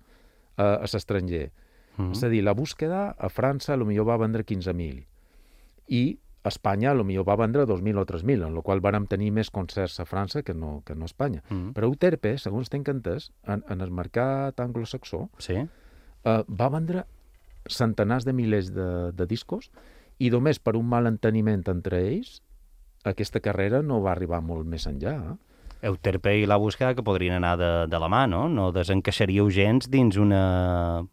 eh, a l'estranger. -hmm. És a dir, la búsqueda a França millor va vendre 15.000 i Espanya a lo millor va vendre 2.000 o 3.000, en la qual vàrem tenir més concerts a França que no, que no a Espanya. Mm. Però Euterpe, segons tenc entès, en, en el mercat anglosaxó, Sí? eh, va vendre centenars de milers de, de discos i només per un mal enteniment entre ells aquesta carrera no va arribar molt més enllà. Eh? Euterpe i la búsqueda que podrien anar de, de la mà, no? No desencaixaríeu gens dins una...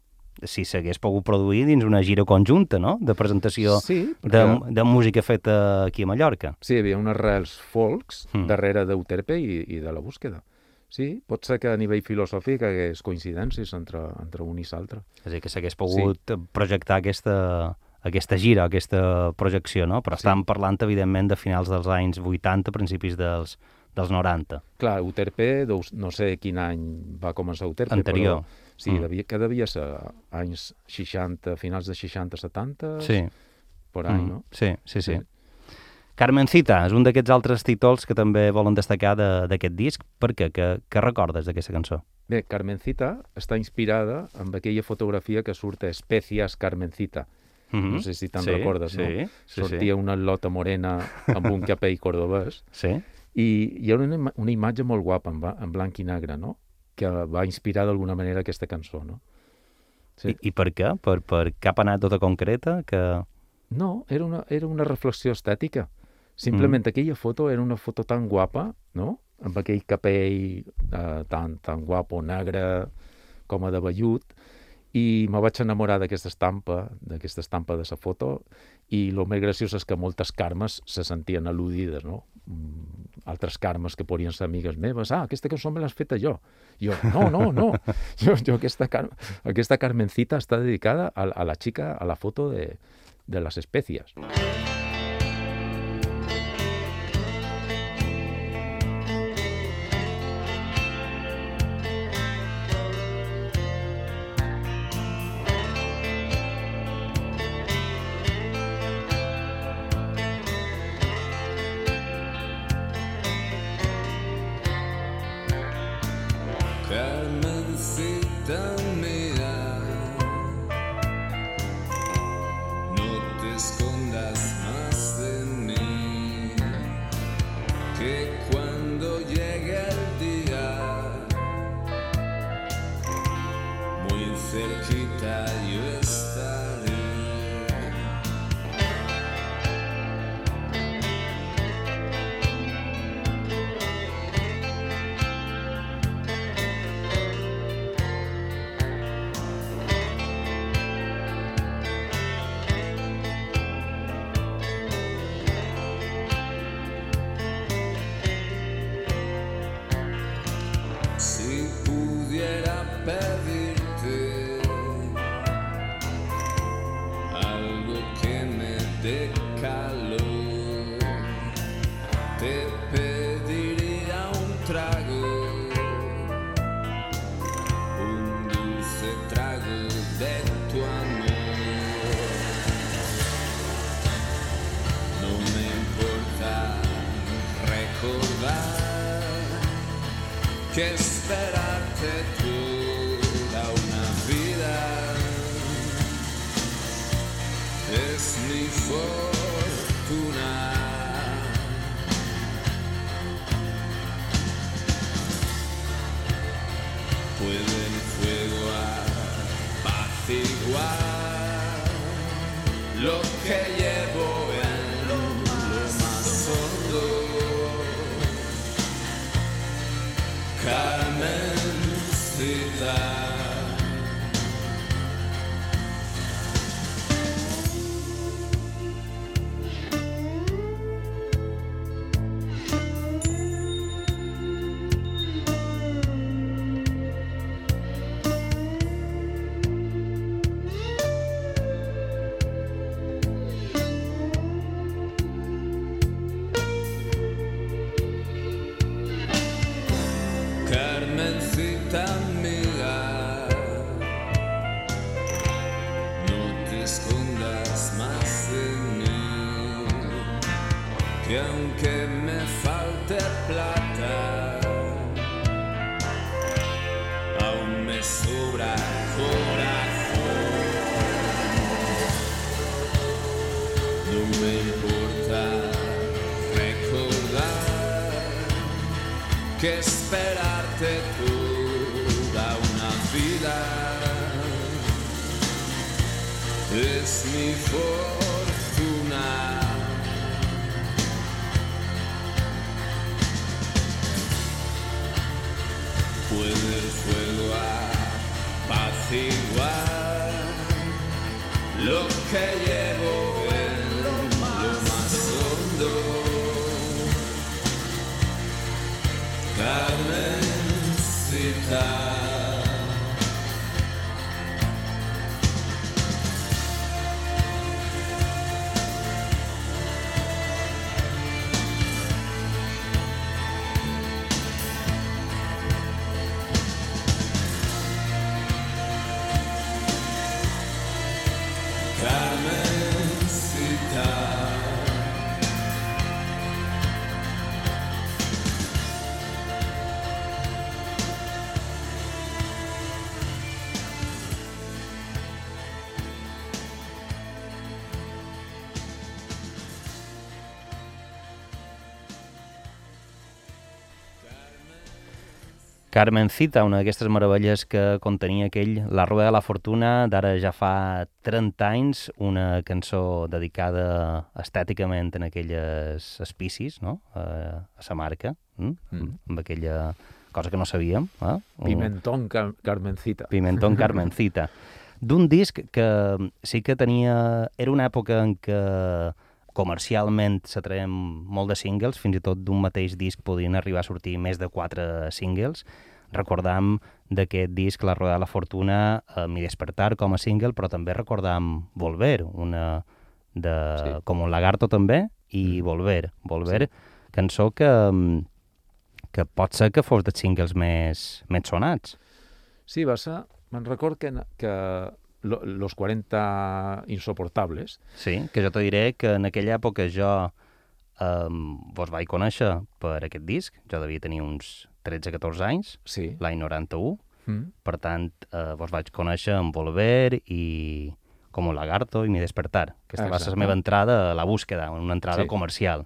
si s'hagués pogut produir dins una gira conjunta, no? De presentació Sí, de, perquè de música feta aquí a Mallorca. sí, hi havia unes rels folks Mm. darrere d'Euterpe i, i de la búsqueda. Sí, pot ser que a nivell filosòfic hagués coincidències entre, entre un i l'altre. És a dir, que s'hagués pogut projectar aquesta, aquesta gira, aquesta projecció, no? Però Sí. estàvem parlant, evidentment, de finals dels anys 80, principis dels, dels 90. Clar, Euterpe, doncs, no sé quin any va començar Euterpe, Anterior. però sí, Mm. devia, que devia ser anys 60, finals de 60-70, Sí. per any, Mm, no? Sí, sí, sí. Sí. Carmencita és un d'aquests altres títols que també volen destacar de- d'aquest disc. Per què? Que, que recordes d'aquesta cançó? Bé, Carmencita està inspirada amb aquella fotografia que surt a Especias Carmencita. Mm No sé si te'n sí, recordes, sí, no? Sí, Sortia una lota morena amb un capell cordobès Sí. i hi ha una, una imatge molt guapa en, en blanc i negre, no? Que va inspirar d'alguna manera aquesta cançó, no? sí. I, I per què? Per, per cap anècdota concreta? Que... No, era una, era una reflexió estètica. Simplement mm. aquella foto era una foto tan guapa, no? Amb aquell capell eh, tan, tan guapo, negre, com a de vellut, i me vaig enamorar d'aquesta estampa, d'aquesta estampa de la foto, i el més graciós és que moltes carmes se sentien al·ludides, no? Mm, altres carmes que podrien ser amigues meves, ah, aquesta cançó me l'has feta jo. Jo, no, no, no, jo, jo aquesta, car aquesta Carmencita està dedicada a, a la xica, a la foto de, de les espècies. Carmencita, una d'aquestes meravelles que contenia aquell La Rueda de la Fortuna, d'ara ja fa 30 anys, una cançó dedicada estèticament en aquelles espicis, no?, a, a sa marca, mm? Mm. amb aquella cosa que no sabíem. Eh? Pimentón Car- Carmencita. Pimentón Carmencita. D'un disc que sí que tenia... Era una època en què comercialment se traiem molt de singles, fins i tot d'un mateix disc podien arribar a sortir més de quatre singles. Recordam d'aquest disc La Rueda de la Fortuna, eh, Mi Despertar com a single, però també recordam Volver, una de, Sí. com un lagarto també, i Mm. Volver. Volver, sí. cançó que, mm, que pot ser que fos dels singles més, més sonats. Sí, va ser... Me'n record que, que lo, los 40 insoportables, Sí, que jo te diré que en aquella època jo um, vos vaig conèixer per aquest disc. Jo devia tenir uns 13-14 anys, sí. l'any 91. Mm. Per tant, eh, vos vaig conèixer amb Volver i Com un lagarto i Mi despertar. Aquesta va ser Exacte. la meva entrada a la búsqueda, una entrada Sí. comercial.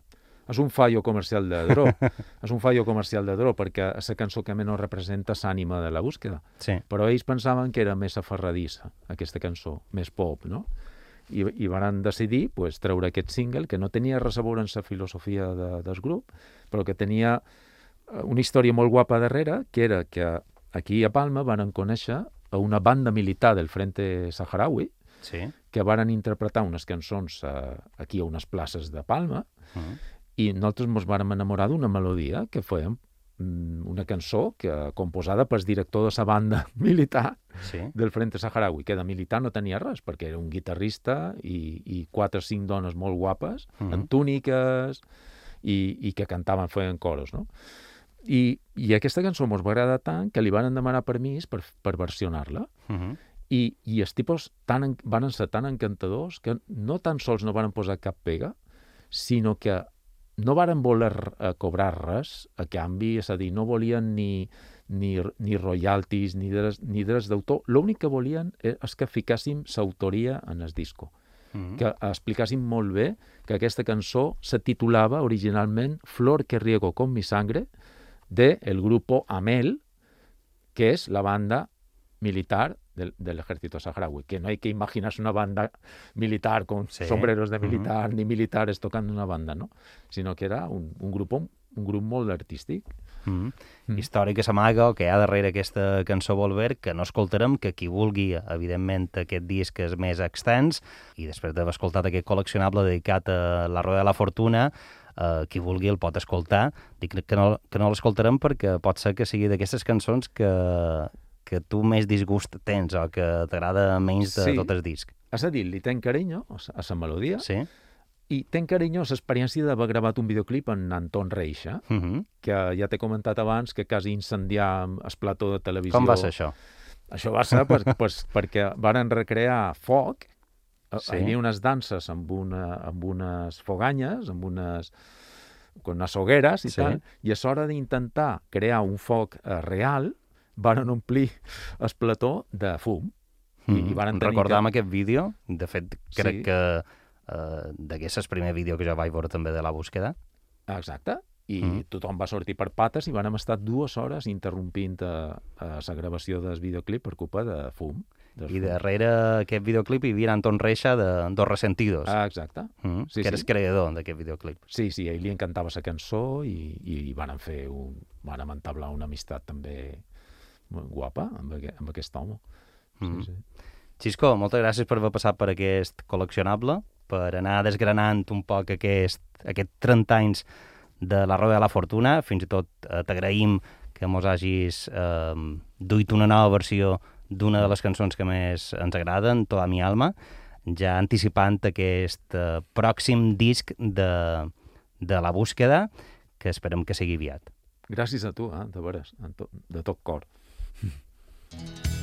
És un fallo comercial de Dro. és un fallo comercial de Dro, perquè és la cançó que menys representa l'ànima de la búsqueda. Sí. Però ells pensaven que era més aferradissa, aquesta cançó, més pop, no? I, i van decidir pues, treure aquest single, que no tenia res a veure amb la filosofia de, del grup, però que tenia eh, una història molt guapa darrere, que era que aquí a Palma van conèixer a una banda militar del Frente Saharaui, Sí. que varen interpretar unes cançons eh, aquí a unes places de Palma, Uh -huh. I nosaltres ens vàrem enamorar d'una melodia que fèiem mm, una cançó que composada pel director de la banda militar Sí. del Frente Saharaui, que de militar no tenia res, perquè era un guitarrista i, i quatre o cinc dones molt guapes, Mhm. amb túniques, i, i que cantaven, feien coros, no? I, I aquesta cançó mos va agradar tant que li van demanar permís per, per versionar-la, Uh -huh. i, i els tipus tan, en- van ser tan encantadors que no tan sols no van posar cap pega, sinó que no varen voler eh, cobrar res a canvi, és a dir, no volien ni, ni, ni royalties, ni drets, ni drets d'autor. L'únic que volien e- és que ficàssim l'autoria en el disco, Uh -huh. que explicàssim molt bé que aquesta cançó se titulava originalment Flor que riego con mi sangre de el grupo Amel, que es la banda militar del, del ejército saharaui, que no hay que imaginarse una banda militar con Sí. sombreros de militar, ni militares tocando una banda, no? Sino que era un, un grupo un grup molt artístic. Mm. Mm. Història que s'amaga o que hi ha darrere aquesta cançó Volver, que no escoltarem, que qui vulgui, evidentment, aquest disc és més extens, i després d'haver escoltat aquest col·leccionable dedicat a la Roda de la Fortuna, eh, qui vulgui el pot escoltar. Dic que no, que no l'escoltarem perquè pot ser que sigui d'aquestes cançons que, que tu més disgust tens o que t'agrada menys de Sí. tot el disc. És a dir, li ten carinyo a la melodia Sí? i ten carinyo a l'experiència d'haver gravat un videoclip en Anton Reixa, Uh -huh. que ja t'he comentat abans que quasi incendiar el plató de televisió. Com va ser això? Això va ser per, per, perquè varen recrear foc, Sí. sí. hi havia unes danses amb, una, amb unes foganyes, amb unes con unes hogueres i Sí. tal, i a l'hora d'intentar crear un foc eh, real, varen omplir el plató de fum. I, i varen tenir Recordam que... aquest vídeo, de fet, crec Sí. que uh, d'aquest és el primer vídeo que jo vaig veure també de la búsqueda. Exacte. I Mm. mm. tothom va sortir per pates i vàrem estar dues hores interrompint a, a la gravació del videoclip per culpa de fum. del I fum. darrere aquest videoclip hi havia Anton Reixa de Dos Resentidos, Ah, exacte. mm, sí, que eres sí. creador d'aquest videoclip. Sí, sí, a ell li encantava la cançó i, i, varen fer un... vàrem entablar una amistat també guapa amb, aqu amb aquest home. Sí, Mm. sí. Xisco, moltes gràcies per haver passat per aquest col·leccionable, per anar desgranant un poc aquest, aquest 30 anys de la Roda de la Fortuna. Fins i tot eh, t'agraïm que mos hagis eh, duit una nova versió d'una de les cançons que més ens agraden, Toda mi alma, ja anticipant aquest eh, pròxim disc de, de la búsqueda, que esperem que sigui aviat. Gràcies a tu, eh, de veres, de tot cor. Hmm.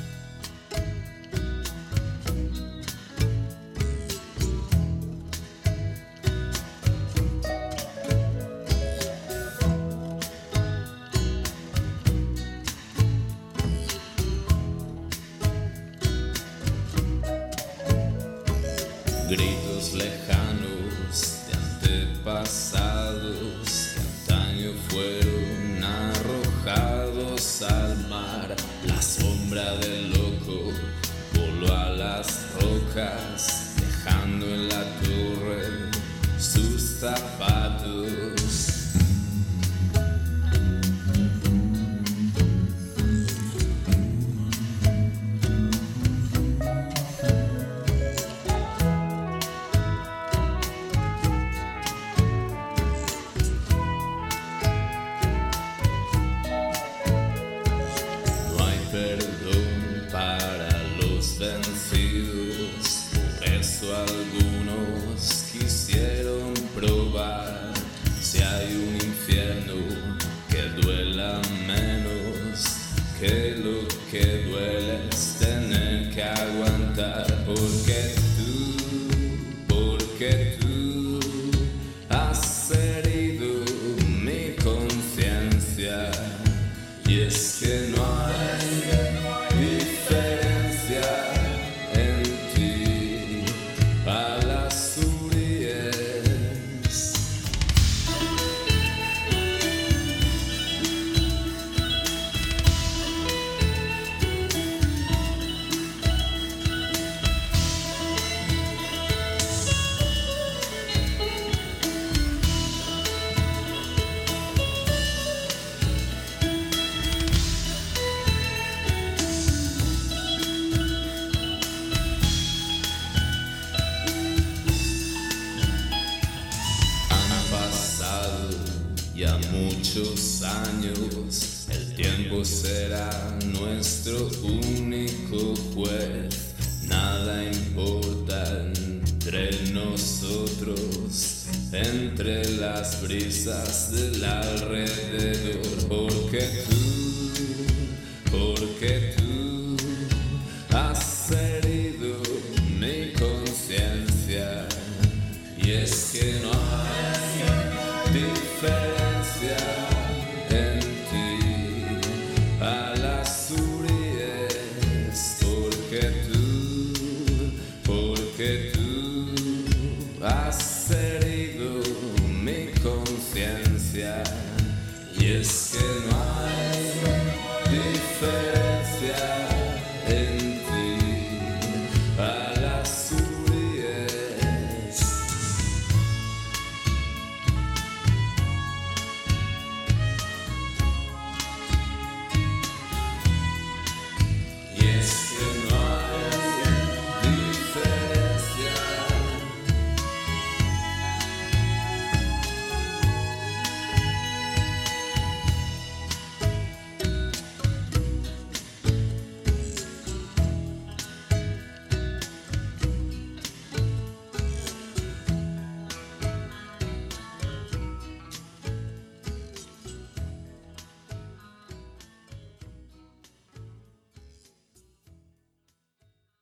Años, el tiempo será nuestro único juez. Nada importa entre nosotros, entre las brisas